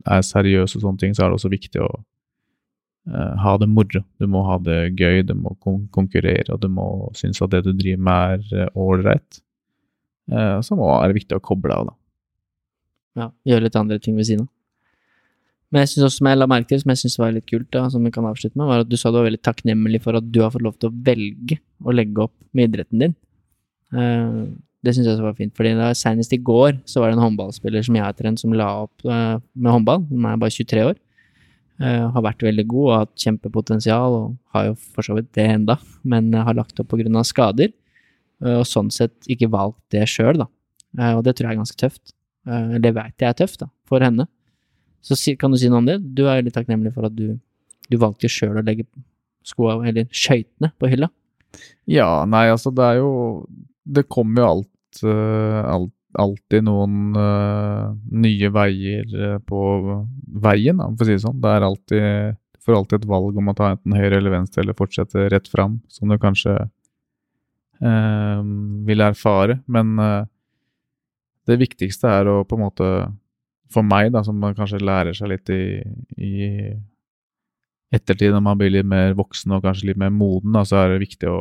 er seriøs og sånne ting, så er det også viktig å uh, ha det moro. Du må ha det gøy, du må konkurrere, og du må synes at det du driver med er eh, ålreit. Så må, det være viktig å koble av, da. Ja, gjøre litt andre ting ved siden av. Men jeg synes også, som jeg la merke til, som jeg syns var litt kult, da, som vi kan avslutte med, var at du sa du var veldig takknemlig for at du har fått lov til å velge å legge opp med idretten din. Uh, det syns jeg også var fint, fordi da, senest i går så var det en håndballspiller som jeg har trent, som la opp uh, med håndball. Hun er bare 23 år. Uh, har vært veldig god og hatt kjempepotensial, og har jo for så vidt det enda, men har lagt opp pga. skader. og sånn sett ikke valgt det sjøl, da. og det tror jeg er ganske tøft. det vet jeg er tøft, da, for henne. Så kan du si noe om det? Du er litt takknemlig for at du, du valgte sjøl å legge skoa, eller skøytene, på hylla? Ja, nei, altså det er jo Det kommer jo alt, uh, alt alltid noen uh, nye veier uh, på veien, for å si det sånn. Det er alltid Du alltid et valg om å ta enten høyre eller venstre, eller fortsette rett fram, som du kanskje vil erfare. Men det viktigste er å på en måte for meg, da, som man kanskje lærer seg litt i, i ettertid, når man blir litt mer voksen og kanskje litt mer moden, da, så er det viktig å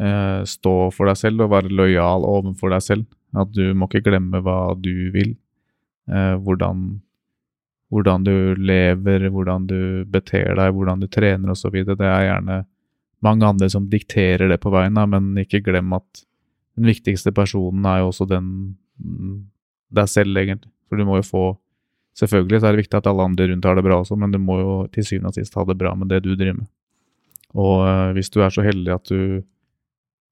eh, stå for deg selv og være lojal overfor deg selv. At du må ikke glemme hva du vil, eh, hvordan, hvordan du lever, hvordan du beter deg, hvordan du trener osv. Det er gjerne mange andre som dikterer det på veien, da, men ikke glem at den viktigste personen er jo også den mm, deg selv, egentlig. For du må jo få Selvfølgelig så er det viktig at alle andre rundt har det bra også, men du må jo til syvende og sist ha det bra med det du driver med. Og uh, hvis du er så heldig at du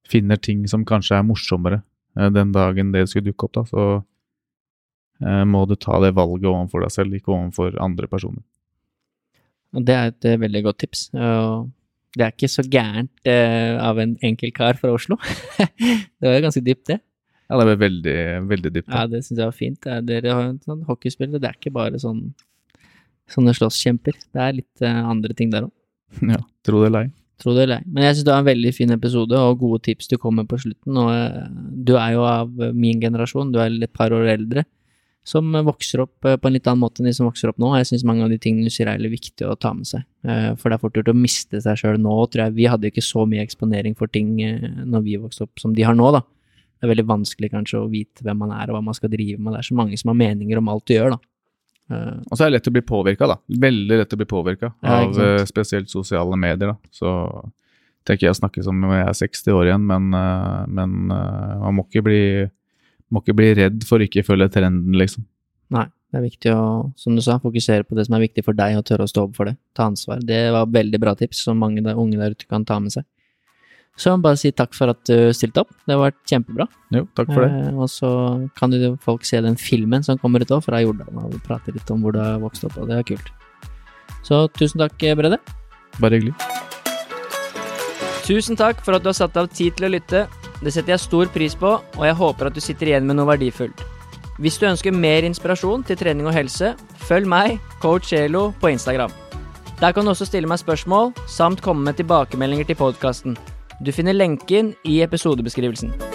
finner ting som kanskje er morsommere uh, den dagen det skulle dukke opp, da, så uh, må du ta det valget overfor deg selv, ikke overfor andre personer. Og Det er et veldig godt tips. Det er ikke så gærent av en enkel kar fra Oslo. det var ganske dypt, det. Ja, det ble veldig, veldig dypt. Ja, det syns jeg var fint. Dere har en sånn hockeyspillere, det er ikke bare sånn sånne slåsskjemper. Det er litt uh, andre ting der òg. Ja, tro det eller ei. Tro det eller ei. Men jeg syns det var en veldig fin episode, og gode tips du kom med på slutten. Og uh, du er jo av min generasjon, du er et par år eldre, som vokser opp uh, på en litt annen måte enn de som vokser opp nå. Jeg syns mange av de tingene du sier er veldig viktige å ta med seg. For det er fort gjort å miste seg sjøl nå, tror jeg. Vi hadde ikke så mye eksponering for ting når vi vokste opp som de har nå, da det er veldig vanskelig kanskje å vite hvem man er og hva man skal drive med. Det er så mange som har meninger om alt du gjør, da. Uh, og så er det lett å bli påvirka, da. Veldig lett å bli påvirka ja, av uh, spesielt sosiale medier, da. Så tenker jeg å snakke som om jeg er 60 år igjen, men, uh, men man må ikke, bli, må ikke bli redd for ikke følge trenden, liksom. Nei, det er viktig å, som du sa, fokusere på det som er viktig for deg, og tørre å stå opp for det. Ta ansvar. Det var veldig bra tips som mange der, unge der ute kan ta med seg. Så jeg må bare si takk for at du stilte opp. Det har vært kjempebra. Jo, takk for det. Eh, og så kan jo folk se den filmen som kommer ut òg, fra Jordal, og prate litt om hvor du har vokst opp, og det er kult. Så tusen takk, Brede. Bare hyggelig. Tusen takk for at du har satt av tid til å lytte. Det setter jeg stor pris på, og jeg håper at du sitter igjen med noe verdifullt. Hvis du ønsker mer inspirasjon til trening og helse, følg meg, coach Elo, på Instagram. Der kan du også stille meg spørsmål, samt komme med tilbakemeldinger til podkasten. Du finner lenken i episodebeskrivelsen.